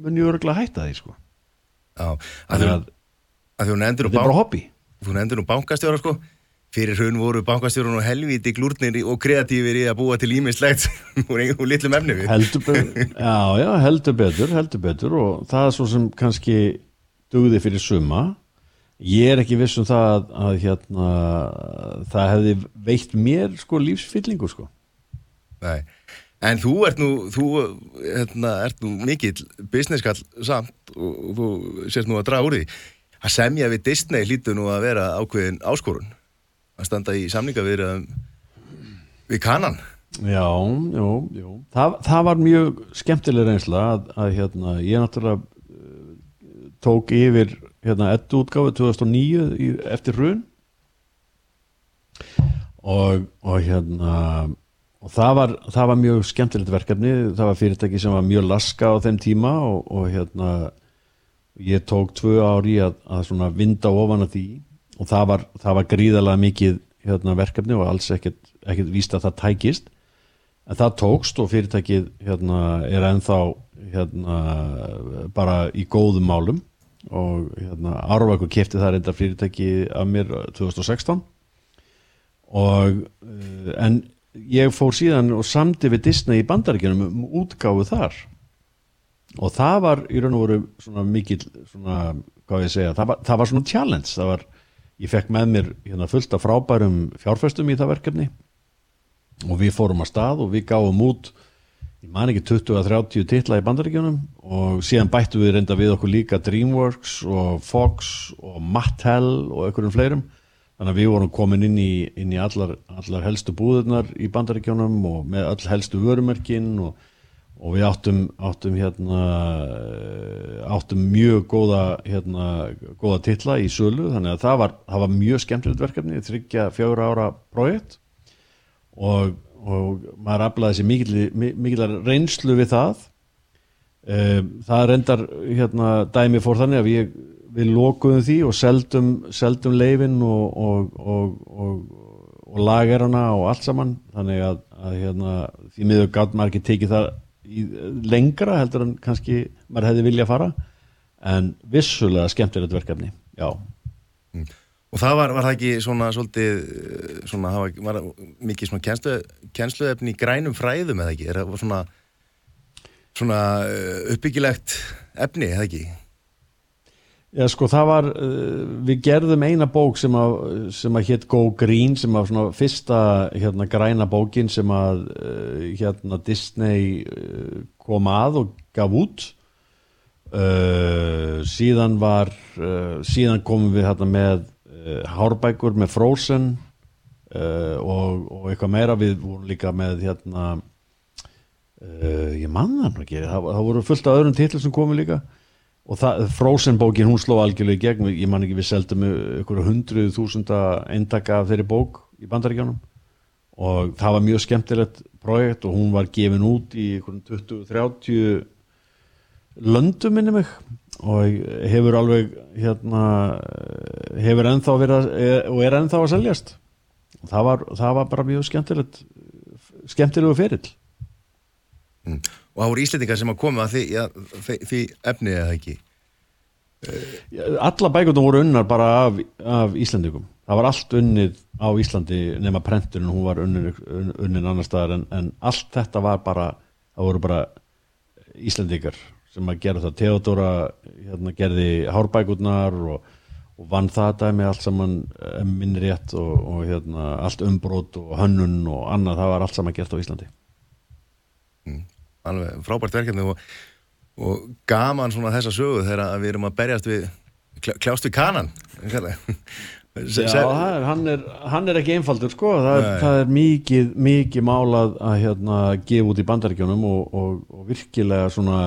mun ég örgulega hætta því sko. Já, að þú, nefndir bank, hobby. þú nefndir nú bankastjóra, sko, fyrir hrun voru bankastjórun og helvíti glúrnir og kreatífir í að búa til ímislegt úr einhverjum litlum efni við. heldur betur, já, já, heldur betur heldur betur. Og það er svo sem kannski dugði fyrir suma ég er ekki viss um það að, að hérna, það hefði veitt mér sko lífsfyllingu sko Nei. En þú ert nú, þú hérna, ert nú mikill businesskall samt og, og þú sést nú að draga úr því. Að semja við Disney hlýtur nú að vera ákveðin áskorun. Að standa í samninga við, við kanan. Já, jú, jú. Það, það var mjög skemmtileg reynsla að, að hérna, ég náttúrulega uh, tók yfir hérna, ettu útgáfi 2009 í, eftir hrun. Og, og hérna og það var, það var mjög skemmtilegt verkefni. Það var fyrirtæki sem var mjög laska á þeim tíma og, og hérna ég tók tvö ári að, að svona vinda ofan að því. Og það var, það var gríðalega mikið hérna, verkefni og alls ekkert, ekkert víst að það tækist. En það tókst og fyrirtækið hérna, er ennþá hérna, bara í góðum málum og hérna, Árvakur kefti það reynda fyrirtæki af mér 2016 og uh, en ég fór síðan og samdi við Disney í bandaríkjunum um útgáfu þar. Og það var í raun og veru svona mikil svona, hvað ég segja, það var, það var svona challenge, það var, ég fekk með mér hérna, fullt af frábærum fjárfæstum í það verkefni. Og við fórum að stað og við gáum út ég man ekki 20-30 titla í bandaríkjunum og síðan bættu við reynda við okkur líka DreamWorks og Fox og Mattel og einhverjum fleirum. Þannig að við vorum komin inn í, inn í allar, allar helstu búðurnar í bandaríkjunum og með all helstu vörumerkin og, og við áttum, áttum hérna áttum mjög góða hérna, góða titla í sölu. Þannig að það var, það var mjög skemmtilegt verkefni þryggja fjögur ára projekt. Og, og maður aflaði sér mikil, reynslu við það. Um, það reyndar hérna, dæmi fór þannig að við, við lokuðum því og seldum, seldum leifin og, og, og lagerana og allt saman. Þannig að, að hérna, því miður gátt maður ekki tekið það í, lengra heldur en kannski maður hefði vilja fara. En vissulega skemmtilegt verkefni já Og það var, var það ekki svona svolítið, svona, það var, var mikið svona kjenslu, kjensluefni í grænum fræðum eða ekki? Er það svona, svona uh, uppbyggilegt efni eða ekki? Já sko það var, uh, við gerðum eina bók sem að, sem að hétt Go Green sem að svona fyrsta hérna græna bókin sem að uh, hérna Disney kom að og gaf út síðan var, síðan komum við hérna með uh, hárbækur með Frozen uh, og, og eitthvað meira. Við vorum líka með hérna uh, ég manna hann ekki. Það, það voru fullt af öðrum titl sem komi líka. Og það, Frozen bókin hún sló algjörlega í gegn, ég man ekki við seldum ykkur hundruð þúsunda eindaka af þeirri bók í bandaríkjánum og það var mjög skemmtilegt projekt og hún var gefin út í ykkur 20-30 löndum minni mig og hefur alveg hérna hefur ennþá verið og er ennþá að seljast. Það var, það var bara mjög skemmtilegt skemmtilegu ferill. Mm. og það voru íslendingar sem að koma að því, ja, því efni eða ekki? Alla bækundum voru unnar bara af, af Íslandingum það var allt unnið á Íslandi nema prenturinn, hún var unnin, unnin annar staðar en, en allt þetta var bara það voru bara Íslandingar sem að gera það. Theodora hérna, gerði hárbækurnar og, og vann það dæmi allt saman minn rétt og, og hérna, allt umbrót og hönnun og annað, það var allt saman gert á Íslandi. Mm, Alveg frábært verkefni og, og gaman svona þessa sögu þegar við erum að berjast við kljást við kanan Já, er, hann, er, hann er ekki einfaldur sko, það er, það er mikið, mikið málað að hérna, gefa út í bandaríkjónum og virkilega svona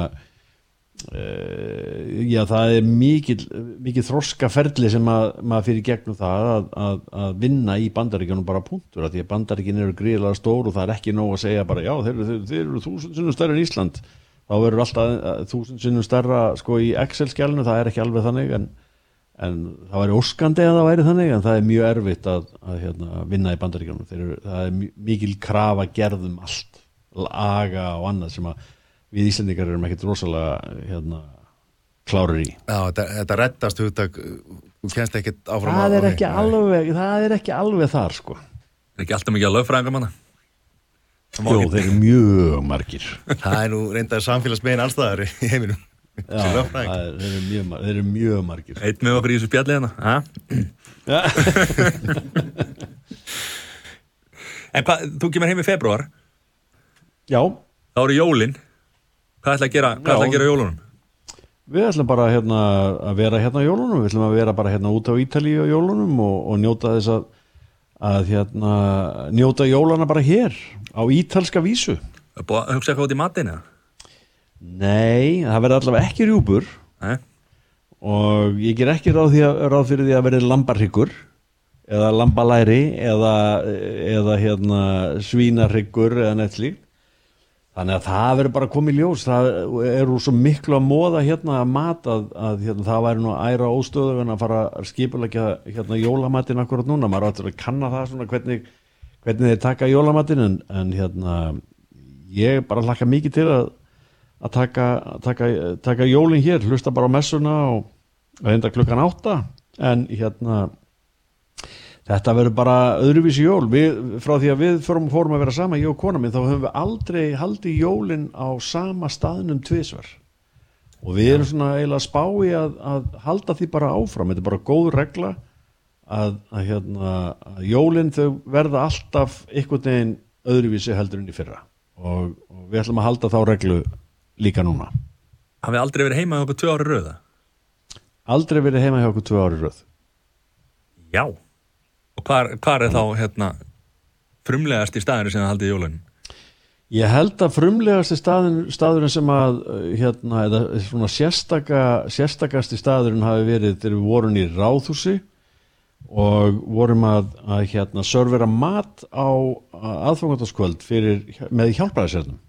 Uh, já það er mikið, mikið þroskaferli sem að, maður fyrir gegnum það að, að, að vinna í bandaríkjunum bara punktur því að bandaríkin eru gríðilega stór og það er ekki nóg að segja bara já þeir, þeir, þeir eru þúsund sinnum stærra en Ísland. Þá verður alltaf þúsund sinnum stærra sko í Excel-skjálnu, það er ekki alveg þannig en, en það væri óskandi að það væri þannig en það er mjög erfitt að hérna, vinna í bandaríkjunum. Það er mikil krafa gerðum allt laga og annað sem að við Íslandingar erum ekkert rosalega hérna, klárir í. Já, þetta, þetta rettast hugtak það er ekki alveg það er ekki alveg þar sko. Það er ekki alltaf mikið að lögfræðinga manna Jó, þeir eru mjög margir. Það er nú reyndað samfélagsmegin allstaðar í heiminum. Já, það er, þeir, eru mjög, þeir eru mjög margir. Eitt með okkur í þessu spjalli hérna En hvað, þú kemur heim í februar Já. Þá eru jólinn Hvað ætla að gera, hvað ætla að gera jólunum? Við ætlum bara hérna, að vera hérna á jólunum, við ætlum að vera bara hérna út á Ítalíu á jólunum og, og njóta þess að, að hérna, njóta jólana bara hér á ítalska vísu. Búið að hugsa eitthvað út í matinu? Nei, það verður allavega ekki rjúbur Nei. og ég ger ekki ráð, að, ráð fyrir því að verði lambarhyggur eða lambalæri eða, eða hérna, svínarhyggur eða neitt slíkt þannig að það verður bara komið ljós. Það eru svo miklu að móða hérna að mat að, að hérna, það væri nú æra óstöðu en að fara að skipulegja hérna jólamatinn akkurat núna, maður áttur að kanna það svona hvernig, hvernig þeir taka jólamatinn en, en hérna ég bara hlakka mikið til að að taka, taka, taka jólin hér. Hlusta bara á messuna og reynda klukkan átta. En hérna þetta verður bara öðruvísi jól. Við, frá því að við fórum, fórum að vera sama ég og kona minn þá höfum við aldrei haldið jólin á sama staðnum tvisvar. Og við erum svona eiginlega að spá í að, að halda því bara áfram. Þetta er bara góð regla að, að, hérna, að jólin þau verða alltaf einhvern veginn öðruvísi heldur en í fyrra. Og, og við ætlum að halda þá reglu líka núna. Hafið aldrei verið heima hjá okkur tvö ári röða? aldrei verið heima hjá okkur tvö ári röð. Já. Og hvar er þá hérna frumlegast í staðinu sem það haldið jólun? Ég held að frumlegasti staðin, staðurinn sem að hérna, eða svona sérstaka, sérstakasti staðurinn hafi verið þegar við vorum í ráðhúsi og vorum að, að hérna, servera mat á aðfangandaskvöld fyrir, með hjálpræðisernum.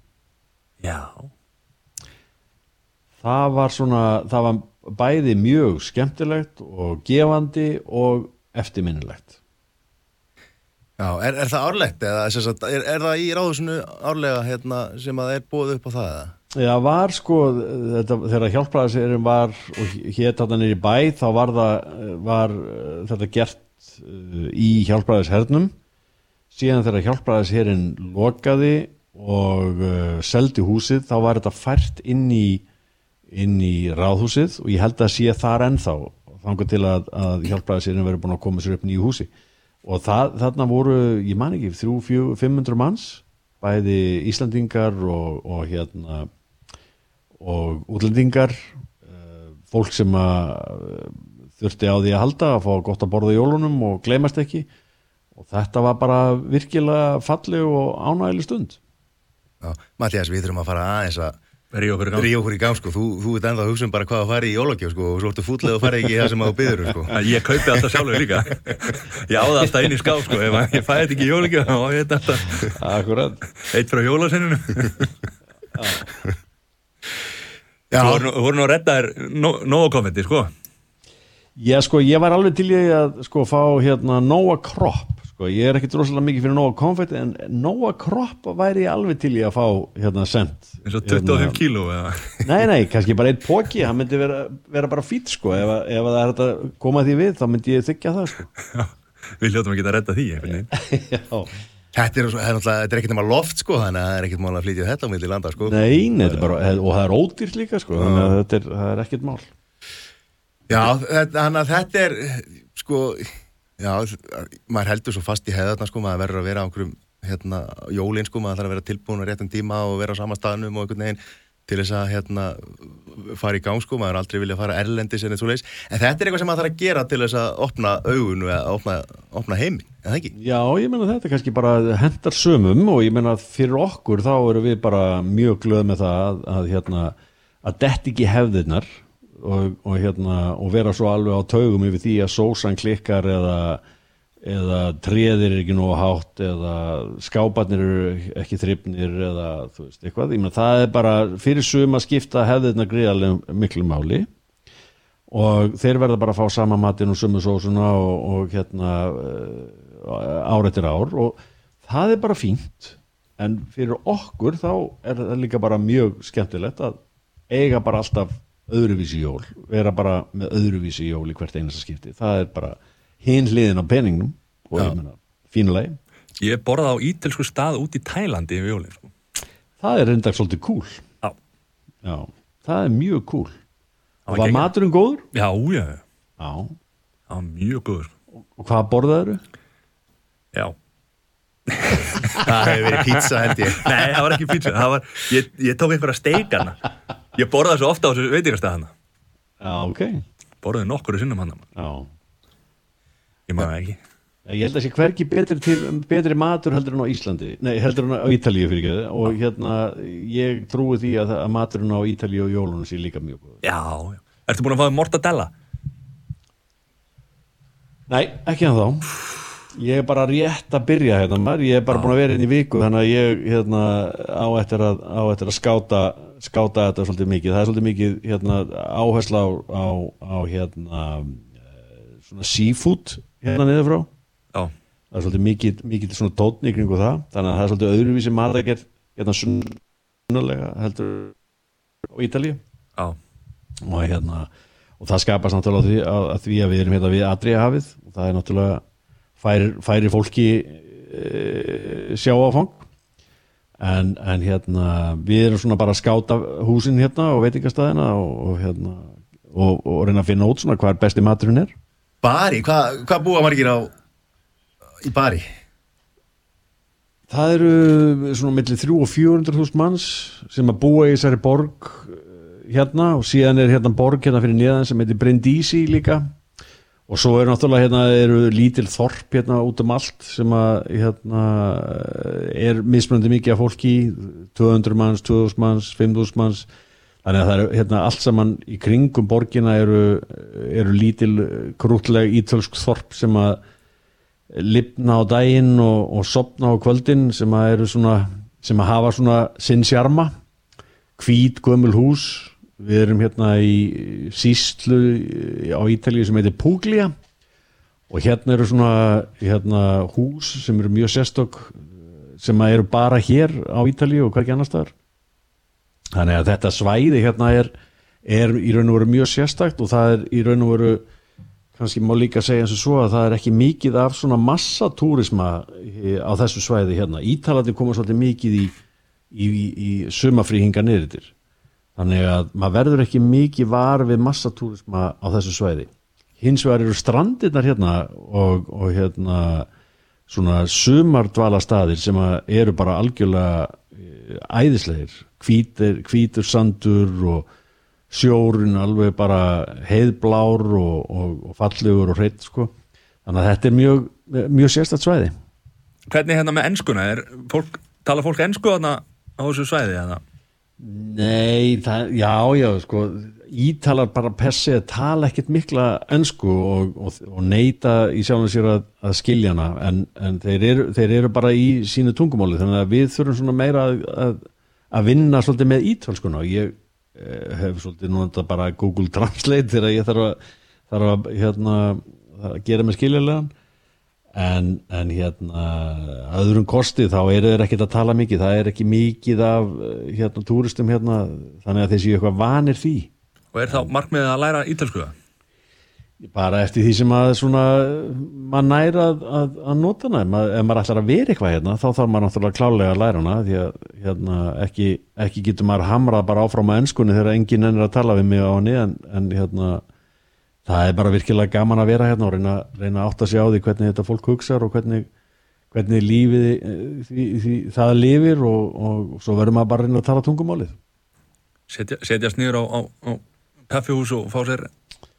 Já. Það var svona, það var bæði mjög skemmtilegt og gefandi og eftirminnilegt. Já, er, er það árlegt eða er, er það í ráðusinu árlega hérna, sem að er búið upp á það eða? Já, var sko, þetta, þegar hjálpræðisirinn var og hétt þarna niður í bæ, þá var, það, var uh, þetta gert uh, í hjálpræðishernum. Síðan þegar hjálpræðishirinn lokaði og uh, seldi húsið, þá var þetta fært inn í, inn í ráðhúsið og ég held að sé þar ennþá, þangar til að, að hjálpræðishirinn verið búin að koma sér upp nýju húsi. Og það, þarna voru, ég man ekki, 300-500 manns, bæði Íslandingar og, og hérna og útlendingar eh, fólk sem að eh, þurfti á því að halda að fá gott að borða í jólunum og gleymast ekki. Og þetta var bara virkilega falleg og ánægileg stund. Mattias, við þurfum að fara aðeins að Í gang. ríða okkur í gang, sko. Þú, þú veit ennþá að hugsa um bara hvað að fara í jólagjöf, sko, og svo ertu fútlega að fara ekki í það sem að þú byður, sko. Ég kaupi alltaf sjálfur líka. Ég á það alltaf inn í skáf, sko. Ef að ég fæði þetta ekki í jólíkja, þá á ég þetta alltaf Akkurat eitt frá jólasenninu. Já, Þú voru nú- að redda þér nógu konfetti, sko. Já sko, ég var alveg til í að sko fá hérna Nóa Kropp sko, ég er ekki droslega mikið fyrir Nóa Konfetti en Nóa Kropp væri ég alveg til í að fá hérna sent Eins og 25 kíló eða. Nei, nei, kannski bara einn póki, hann myndi vera, vera bara fýtt sko, ef, að- ef að það er að koma því við, þá myndi ég þykja það sko. Við hljóttum að geta að redda því, þetta er, svo- það er er ekkert nema loft, sko, þannig að það er ekkert mál að flytja þetta á milli landa, sko. Nei, nei, þetta er bara, og það er ódýrt líka sko, þannig að þetta er, það er ekkert mál. Já, þetta, þannig að þetta er, sko, já, maður heldur svo fast í hefðarna, sko, maður verður að vera á einhverjum, hérna, jólin, sko, maður þarf að vera tilbúin á réttum tíma og vera á sama staðnum og einhvern veginn til þess að, hérna, fara í gang, sko, maður er aldrei vilja fara erlendis en þetta er eitthvað sem maður þarf að gera til þess að opna augun og að opna, opna heiminn, en það ekki? Já, ég menna þetta kannski bara hendar sömum og ég menna fyrir okkur þá erum við bara mjög glöð með það að, að hérna, að dett ekki hefðirnar og, og hérna, og vera svo alveg á taugum yfir því að sósan klikkar eða eða treðir er ekki nógu hátt eða skáparnir eru ekki þryfnir eða þú veist eitthvað. Ég menn það er bara fyrir sum að skipta hefðirna gríðarlega miklu máli. Og þeir verða bara að fá sama matinn og sumu sósuna og, og hérna uh, ár eftir ár. Og það er bara fínt. En fyrir okkur þá er það líka bara mjög skemmtilegt að eiga bara alltaf öðruvísi jól vera bara með öðruvísi jól í hvert einasta skipti það er bara hinn hliðin á peningnum og meina fínulegi Ég borðaði á ítelsku stað út í Tælandi yfir jólinn, sko. það er reyndag svolítið cool Já. Já, það er mjög cool og var geggjað. maturinn góður? Já, já, já. Já, Það var mjög góður, sko. og hvað borðaður? Já. Það hefur verið pizza, held ég. Nei, það var ekki pizza. Það var, ég, ég tók einhverja steikana. Ég borðaði svo ofta á þessu veitingastæðana. Já, ok Borðaði nokkuru sinnum hann. Já Ég maður ekki. Ég held að sé hverki betri, til, betri matur heldur en á Íslandi, nei heldur en á Ítalíu fyrir ekki og hérna ég trúi því að, að maturinn á Ítalíu og jólunum sé líka mjög góð. Já, já. Ertu búin að fá mortadella? Nei, ekki hann þá. Ég er bara rétt að byrja hérna maður, ég er bara búin að vera inn í viku þannig að ég hérna, á, eftir að, á eftir að skáta, skáta þetta svolítið mikið, það er svolítið mikið hérna, áhersla á, á, á hérna, eh, svona seafood hérna niður frá. Já, það er svolítið mikið, mikið svona tótni kringu það, þannig að það er svolítið öðruvísi matagerð hérna sunnulega heldur á Ítalíu. Já, og hérna og það skapast náttúrulega því að, að því að við erum hérna við Adria hafið og það er náttúrulega færi, færi fólki e, sjá áfang en, en hérna við erum svona bara að skáta húsin hérna og veitingastæðina og, og hérna og, og reyna að finna út svona hvað er besti maturinn er. Bari, hvað hva búa margir á í Bari? Það eru svona millir 3 og 400.000 manns sem að búa í þessari borg eh, hérna og síðan er hérna borg hérna fyrir neðan sem heitir Brindisi líka og svo eru náttúrulega hérna eru lítil þorp hérna út um allt sem að hérna er mismunandi mikið af fólki 200 manns, 2000 manns, 5000 manns. Þannig að það eru hérna allt saman í kringum borgina eru, eru lítil krútleg ítölsk þorp sem að lifna á daginn og, og sopna á kvöldin sem að svona sem að hafa svona sinn sjarma. Hvít gömul hús við erum hérna í síslu á Ítalíu sem heitir Puglia og hérna eru svona hérna hús sem eru mjög sérstök sem að eru bara hér á Ítalíu og hvergi annar staðar þannig að þetta svæði hérna er, er í raun og veru mjög sérstakt og það er í raun og veru kannski má líka segja eins og svo að það er ekki mikið af svona massatúrisma á þessu svæði hérna. Ítalandi koma svolítið mikið í, í, í, í sumafrí hinga niðurtir. Þannig að maður verður ekki mikið var við massatúrisma á þessu svæði. Hins vegar eru strandirnar hérna og, og hérna svona sumardvala staðir sem eru bara algjörlega eh, æðislegir. Hvítur, hvítur sandur og sjórun alveg bara heiðblár og, og, og fallegur og hreitt sko. þannig að þetta er mjög, mjög sérstætt svæði Hvernig hérna með ennskuna? Er fólk, tala fólk þarna á þessu svæði? Þarna? Nei, það, já, já sko, ítalar bara persi að tala ekkert mikla ennsku og, og neyta í sjálfum sér að, að skilja hana en, en þeir, eru, þeir eru bara í sínu tungumáli þannig að við þurfum svona meira að, að, að vinna svolítið með ítalskuna og ég Eh, hef svolítið nú þetta bara Google Translate þegar ég þarf að, þarf hérna, gera mig skiljulegan en, en hérna öðrum kosti þá eru þeir ekkert að tala mikið. Það er ekki mikið af eh, hérna túristum hérna þannig að þeir séu eitthvað vanir því. Og er þá markmiðið að læra ítalskuða? bara eftir því sem að svona maður næra að, að, að nota hana. Maður, ef maður ætlar að vera eitthvað hérna þá þarf maður náttúrulega klálega að læra hana því að hérna, ekki, ekki getur maður hamrað bara áfram á ennskunni þegar enginn ennir að tala við mig á henni en, en hérna það er bara virkilega gaman að vera hérna og reyna, reyna átt að sjá því hvernig þetta fólk hugsaður og hvernig, hvernig lífið því, því, það lifir og, og, svo verður maður bara að reyna að tala tungumálið Setja, setjast niður á, á, á kaffihús og fá sér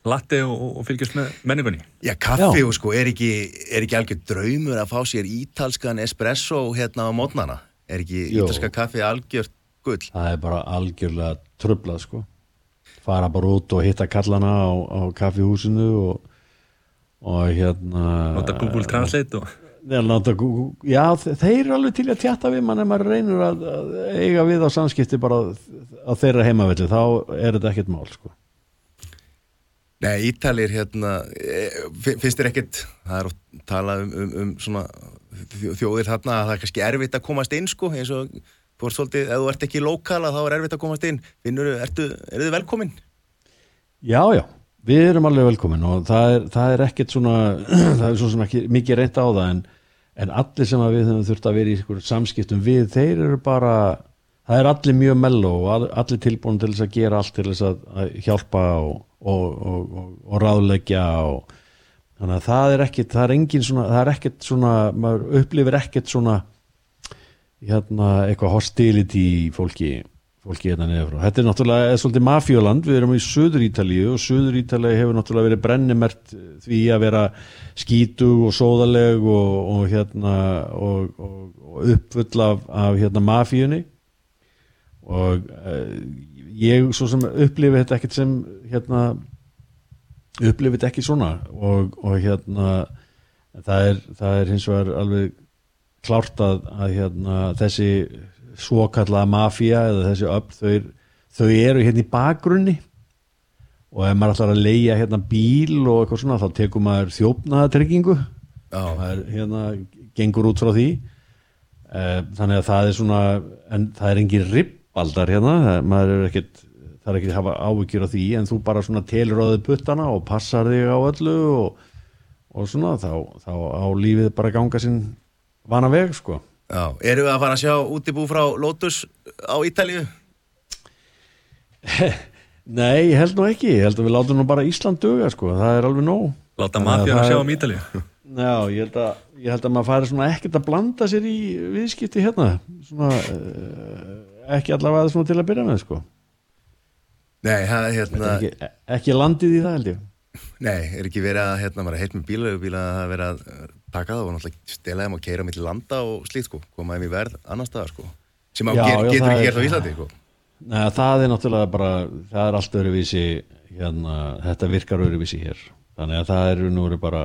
latte og, og fylgjast með menningunni Já, kaffi og sko, er ekki, er ekki algjör draumur að fá sér ítalskan espresso hérna á mótnana? Er ekki Jó. ítalska kaffi algjört gull? það er bara algjörlega tröflað sko fara bara út og hitta kallana á, á kaffihúsinu og, og hérna Nota Google Translate og Já, láta Google, já, þe- þeir eru alveg til að tjata við mann ef maður reynir að, að eiga við á samskipti bara á þeirra heimavelli þá er þetta ekkert mál sko. Nei, Ítalir hérna, eh, fi- finnst þér ekkert, það er að tala um, um, um svona þjó- þjóðir þarna að það er kannski erfitt að komast inn sko, eins og þú ert svolítið, ef þú ert ekki lokala þá er erfitt að komast inn. Finnur, ertu, eru þið velkomin? Já, já, við erum alveg velkomin og það er, það er ekkert svona það er svo sem ekki mikið reynt á það en, en allir sem við höfum þurft að vera í samskiptum við, þeir eru bara það er allir mjög mello og all- allir tilbúin til þess að gera allt til þess að, að hjálpa og, og, og, og, ráðleggja og þannig að það er ekkert það er engin svona, það er ekkert svona maður upplifir ekkert svona hérna eitthvað hostility fólki fólki hérna niður frá. Þetta er náttúrulega svolítið mafíoland, við erum í Suður Ítalíu og Suður Ítalíu hefur náttúrulega verið brennimert því að vera skítug og sóðaleg og, og hérna og, og, uppfull af, af hérna mafíunni. Og uh, ég svo sem upplifi þetta ekkert sem hérna upplifi þetta ekki svona. Og, hérna það er, það er hins vegar alveg klárt að, að hérna, þessi svokallaða mafía eða þessi öfl þau, þau eru hérna í bakgrunni. Og ef maður ætlar að leia hérna bíl og eitthvað svona þá tekur maður þjófnaðatryggingu það er hérna gengur út frá því. Eh, þannig að það er svona en það er engin ribbaldar hérna. Það, maður er ekkit það er ekkit að hafa áhyggjur af því en þú bara svona telur á þau puttana og passar þig á öllu og, og svona þá, þá á lífið bara ganga sinn vana veg sko já, erum við að fara að sjá útibú frá Lotus á Ítalíu? Nei, ég held nú ekki, ég held að við látum nú bara Ísland duga sko, það er alveg nóg. Láta að það sjá um Ítalíu. Já, ég held að, ég held að maður færi svona ekkert að blanda sér í viðskipti hérna. Svona uh, ekki allavega svona til að byrja með sko. Nei, það er hérna ekki, ekki landið í það held ég. Nei, er ekki verið að hérna, maður er heilt með bílaugubíla að það er verið að taka það og náttúrulega stela þeim og keira milli landa og slíkt sko, koma þeim í verð annar staðar sko, sem á Já, ger, já, getur ekki er- gert á Íslandi sko. Nei, það er náttúrulega bara það er allt öðruvísi hérna, þetta virkar öðruvísi hér þannig að það eru nú eru bara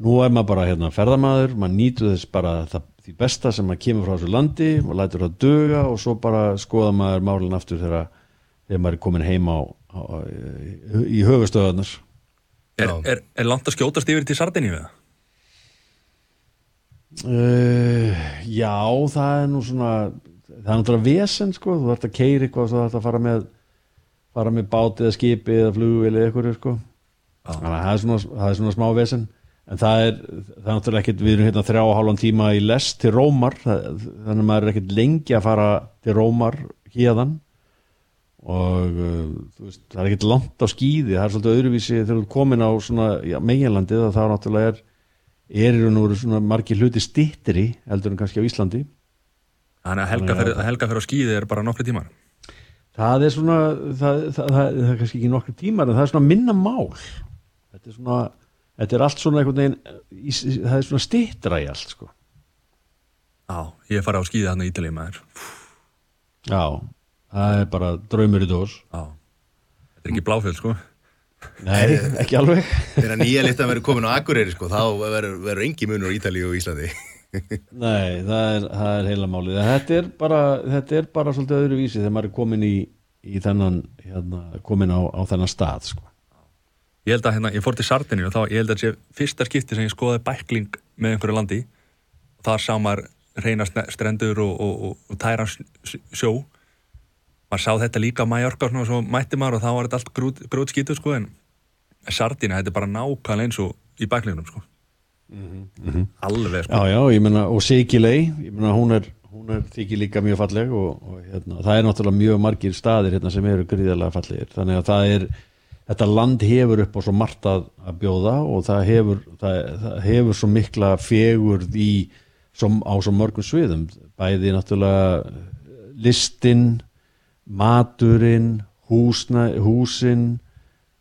nú er maður bara hérna ferðamaður maður nýtur þess bara það, því besta sem maður kemur frá þessu landi og lætur það duga og svo bara skoða maður málinn aftur þegar, þegar maður er komin heim á, á, í, höfustöðarnar Er, er, er langt að skjótast yfir til Sardiníu eða? Uh, já, það er nú svona það er náttúrulega vesen sko. Þú þarft að keira eitthvað þú þarft að fara með fara með báti eða skipi eða flugvél eða eitthvað sko. Þannig að það er, svona, það er svona smá vesen. En það er, það er náttúrulega ekkit við erum hérna þrjá og hálfan tíma í lest til Rómar. Það, þannig að maður er ekkit lengi að fara til Rómar hérðan og þú veist, það er ekkit langt á skýði það er svolítið öðruvísi þegar þú komin á meginlandið að það náttúrulega er eru nú margir hluti stittri heldur en kannski á Íslandi? Þannig að helga fyrir, að helga fyrir á skýði er bara nokkri tímar. Það er svona það, það, það, það er kannski ekki nokkru tímar en það er svona minna mál. Þetta er svona þetta er allt svona einhvern veginn það er svona stittra í allt sko. Já, ég fara á skýði hann í Ítalíu maður. Já, það er bara draumur í dós. Já, þetta er ekki bláfjöld sko nei, ekki alveg. Þegar nýja listan verður komin á Akureyri sko, þá verður, engi munur á Ítalíu og Íslandi. Nei, það er, það er heila málið. Þetta er bara, þetta er bara svolítið öðru vísi þegar maður er komin í, í þennan hérna, komin á, á þennan stað sko. Ég held að hérna, ég fór til Sardiníu og þá, ég held að þetta sé fyrsta skipti sem ég skoði bækling með einhverju landi. Þar sá maður reyna strendur og, og, og, og tæran s- sjó maður sá þetta líka á Mallorca og svo mætti maður og þá var þetta allt grút, grút skítu sko en Sardína, þetta er bara nákvæmlega eins og í bæklingnum sko. Alveg sko. Já, já, ég meina, og Sigilei ég meina, hún er, hún er þykir líka mjög falleg og, og hérna, það er náttúrulega mjög margir staðir hérna sem eru gríðarlega fallegir. Þannig að það er, þetta land hefur upp á svo margt að, að bjóða og það hefur, það, það hefur svo mikla fegurð í som, á svo mörgum sviðum. Bæði náttúrulega listin maturinn húsna, húsin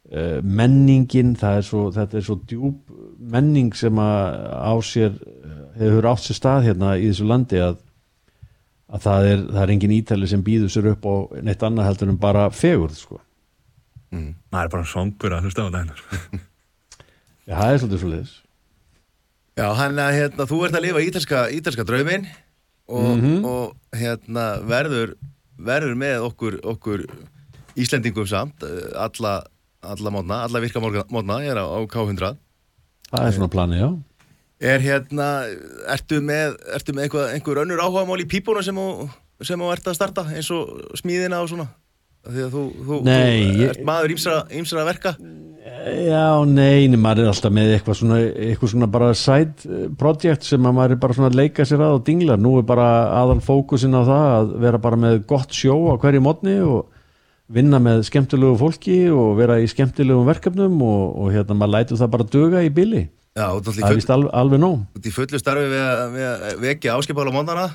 uh, menningin það er svo, þetta er svo djúb menning sem að á sér eh, hefur átt sér stað hérna í þessu landi að, að það, er, það er engin ítali sem býður sér upp á neitt annað heldur en bara fegurð sko. maður er bara songur að hlusta á þetta sko. Já, það er svolítið svo liðis Já, hann að hérna, þú ert að lifa ítalska, ítalska drauminn og, og hérna verður, verður með okkur, okkur Íslendingum samt eh, alla, alla mótna, alla virka mótna, ég er á, á K100 Það er svona planið, já Er hérna, ertu með, ertu með einhver, einhver önnur áhugamál í pípunum sem þú ert að starta eins og smíðina og svona? Því að þú, þú, þú ert maður ímsra, ímsra verka. Já, nei, nei, maður er alltaf með eitthvað svona, eitthvað svona bara side eh, project sem að maður er bara svona að leika sér að og dingla, nú er bara aðal fókusin á það að vera bara með gott sjó á hverju mótni og vinna með skemmtilegu fólki og vera í skemmtilegum verkefnum og, og hérna maður lætur það bara duga í billi Já, þú ert það er vist alveg, alveg nóg. full, út í fullu starfi við að, við að vekja áskipála mótnana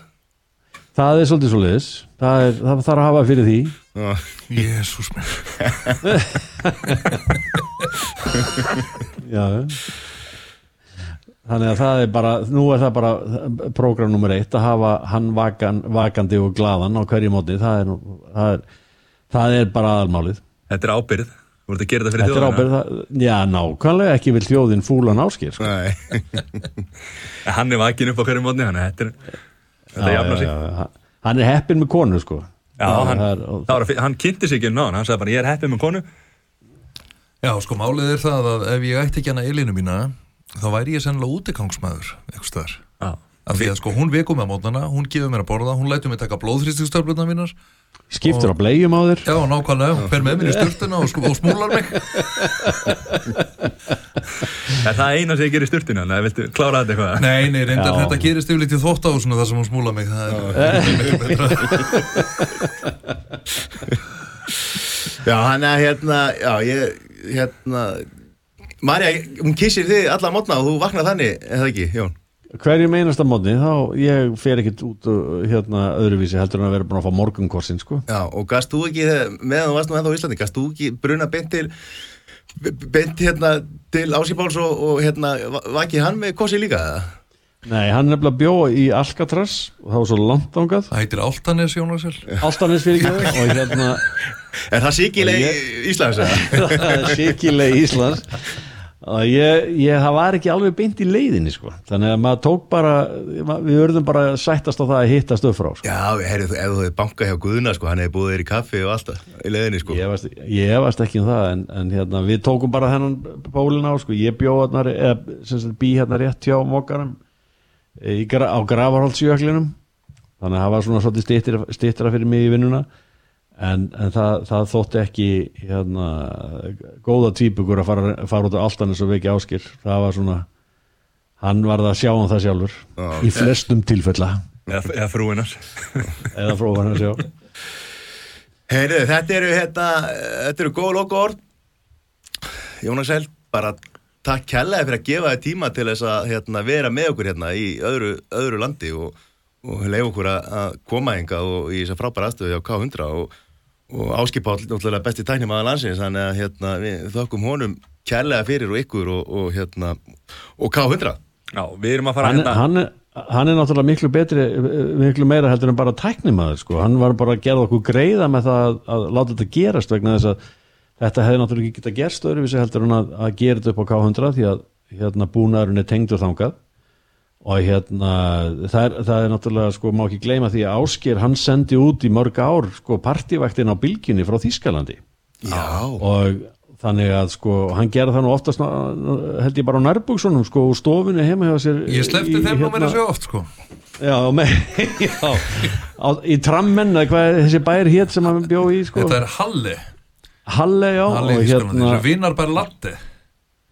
það er svolítið svolítið það, er, það þarf að hafa fyrir því. Já, Jésús minn. Já. Þannig að það er bara, nú er það bara prógram nummer eitt að hafa hann vakan, vakandi og glaðan á hverju móti. Það er, nú, það er, það er bara aðalmálið. Þetta er ábyrð Þú voru að gera þetta fyrir er það, já, nákvæmlega. Ekki vil þjóðin fúlan áskir sko. Hann er vakin upp á hverju að þetta er Þetta Já, jafna já, sig. Hann er heppinn með konu sko. Já, hann, er- og- það var, hann kynnti sig ekki um náðan Hann sagði bara ég er heppið með konu. Já, sko, málið er það að ef ég ætti ekki hana Elinu mína þá væri ég sennilega útikangsmaður eitthvað staðar. Já, af því að sko, hún vekur með mótnana, hún gefur mér að borða hún lætur mig taka blóðþrýstistöfluna mínar Skiptir á bleium á þér. Já, nákvæmlega, fer með mér í styrtuna og, og smúlar mig. Er það eina sem ég gerir í sturtinu Þannig að viltu klára þetta eitthvað? Nei, nei, reyndar Já. þetta gerist yfirleitt í þvóttahúsinu þar sem hún smúlar mig. Það er miklu betra. Já, hann er hérna, já, ég, hérna, Marja, hún kissir þig alla mótna og þú vaknar þannig, eða ekki, Jón? Hverjum einasta mótni þá ég fer ekkit út uh, hérna öðruvísi heldur en að vera búin að fá morgunkorsin sko. Já, og gast þú ekki, meðan þú varst nú ennþá á Íslandi, gast þú ekki bruna beint til, beint hérna til Ásipáls og, og hérna, vakið hann með kossi líka, eða? Nei, hann er nefnilega bjóð í Alcatraz og það var svo langt ángað Það heitir Altanes, Jónasel Altanis fyrir ekki og hérna Er það síkileg Íslands, eða? Sikileg Íslands og ég, ég, það var ekki alveg beint í leiðinni sko. þannig að maður tók bara við verðum bara sættast á það að hittast upp frá sko. Já, herri, ef þú hefði bankað hjá Guðna, sko, hann hefði búið þér í kaffi og alltaf í leðinni, sko. ég varst, ég varst ekki um það en, en hérna, við tókum bara þennan pólinn á sko. ég bjó hérna, eða, sem sagt, bý hérna rétt hjá gra- á Gravarholtsjöklinum þannig að það var svona styttra fyrir mig í vinnuna en, en það, það þótti ekki hérna, góða típugur að fara, fara út á Altanis og vekja áskir það var svona hann varð að sjá um það sjálfur. Já. í flestum tilfella. Eða, eða frúinar eða fróðan að sjá Heyrðu, þetta eru, hérna, þetta eru góð lokaord. Jónas Held, bara takk kærlega fyrir að gefa þér tíma til þess að hérna, vera með okkur hérna í öðru, öðru landi og, og leiða okkur að, að koma enga og í þess að frábæra aðstöðu á K100 og, og áskipáll náttúrulega besti tæknimaður landsins þannig að hérna, við þökkum honum kærlega fyrir og ykkur og, og, hérna, og K100 Já, við erum að fara hann, hérna hann, er- hann er náttúrulega miklu betri miklu meira heldur en bara tæknimaður sko. hann var bara að gera okkur greiða með það að, að láta þetta gerast vegna þess að þetta hefði náttúrulega ekki getað gerst öðruvísi heldur en að, að gera þetta upp á K100 því að hérna búnaðurinn er tengdur þangað og hérna það er, það er náttúrulega sko má ekki gleyma því að Ásker hann sendi út í mörg ár sko partívæktin á bylginni frá Þískalandi Já, og þannig að sko hann gerði það nú oftast held ég bara á nærbúksunum sko og stofunni heima hjá sér Ég sleppti í- þeim nú meira hérna- svo oft, sko. Já, með, já. Á, í trammen, eða hvað er þessi bær hétt sem hann bjó í sko? Þetta er Halli Halle, já, Halli, og hérna, vinar bara latte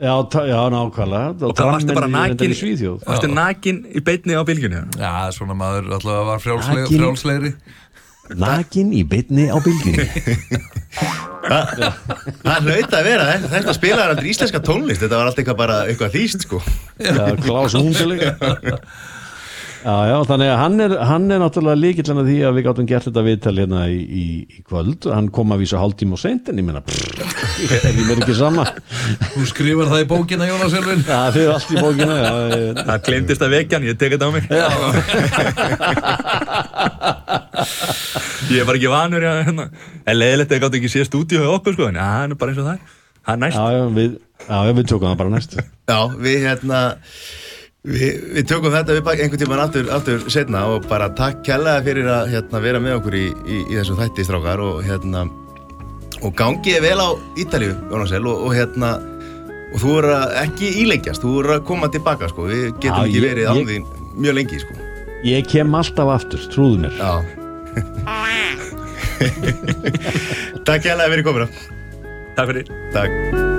já, já, nákvæmlega. Og það varstu bara nakin í Svíþjóð. Varstu nakin í beinni á bylginni Já, svona maður alltaf var frjálslegri, Nakin. frjálslegri. Nakin í beinni á bylginni það hlaut að vera þetta, spilaði aldrei íslenska tónlist þetta var alltaf eitthvað bara eitthvað þýst sko. Já, Klaus Hundelik Já, já, þannig að hann er, hann er náttúrulega líkillin að því að við gáttum gert þetta viðtal hérna í, í, í kvöld. Hann kom að vísa hálftíma og seint en ég meina, pff, er ég mér ekki sama. Þú skrifar það í bókina, Jónas Elvin Já, þið er allt í bókina já, ég, Það glemdist að vekja hann, ég tek þetta á mig. Ég er bara ekki vanur já, hérna. En leiðilegt að ég gátt ekki sé stúdíu hjá okkur sko En já, hann er bara eins og það er. Það er næst. Já, já, við, já, við tökum það bara næst. Já, við hérna við, við tökum þetta upp einhvern tímann aftur, aftur setna og bara takk kærlega fyrir að hérna, vera með okkur í, í, í þessum þætti strákar og hérna og gangið vel á Ítalíu Jónasel og, og hérna og þú er að ekki ílengjast, þú er að koma tilbaka sko, við getum Já, ekki ég- verið án þín mjög lengi sko. Ég kem alltaf aftur, trúðu mér. Já. Takk kærlega fyrir komuna. Takk fyrir. Takk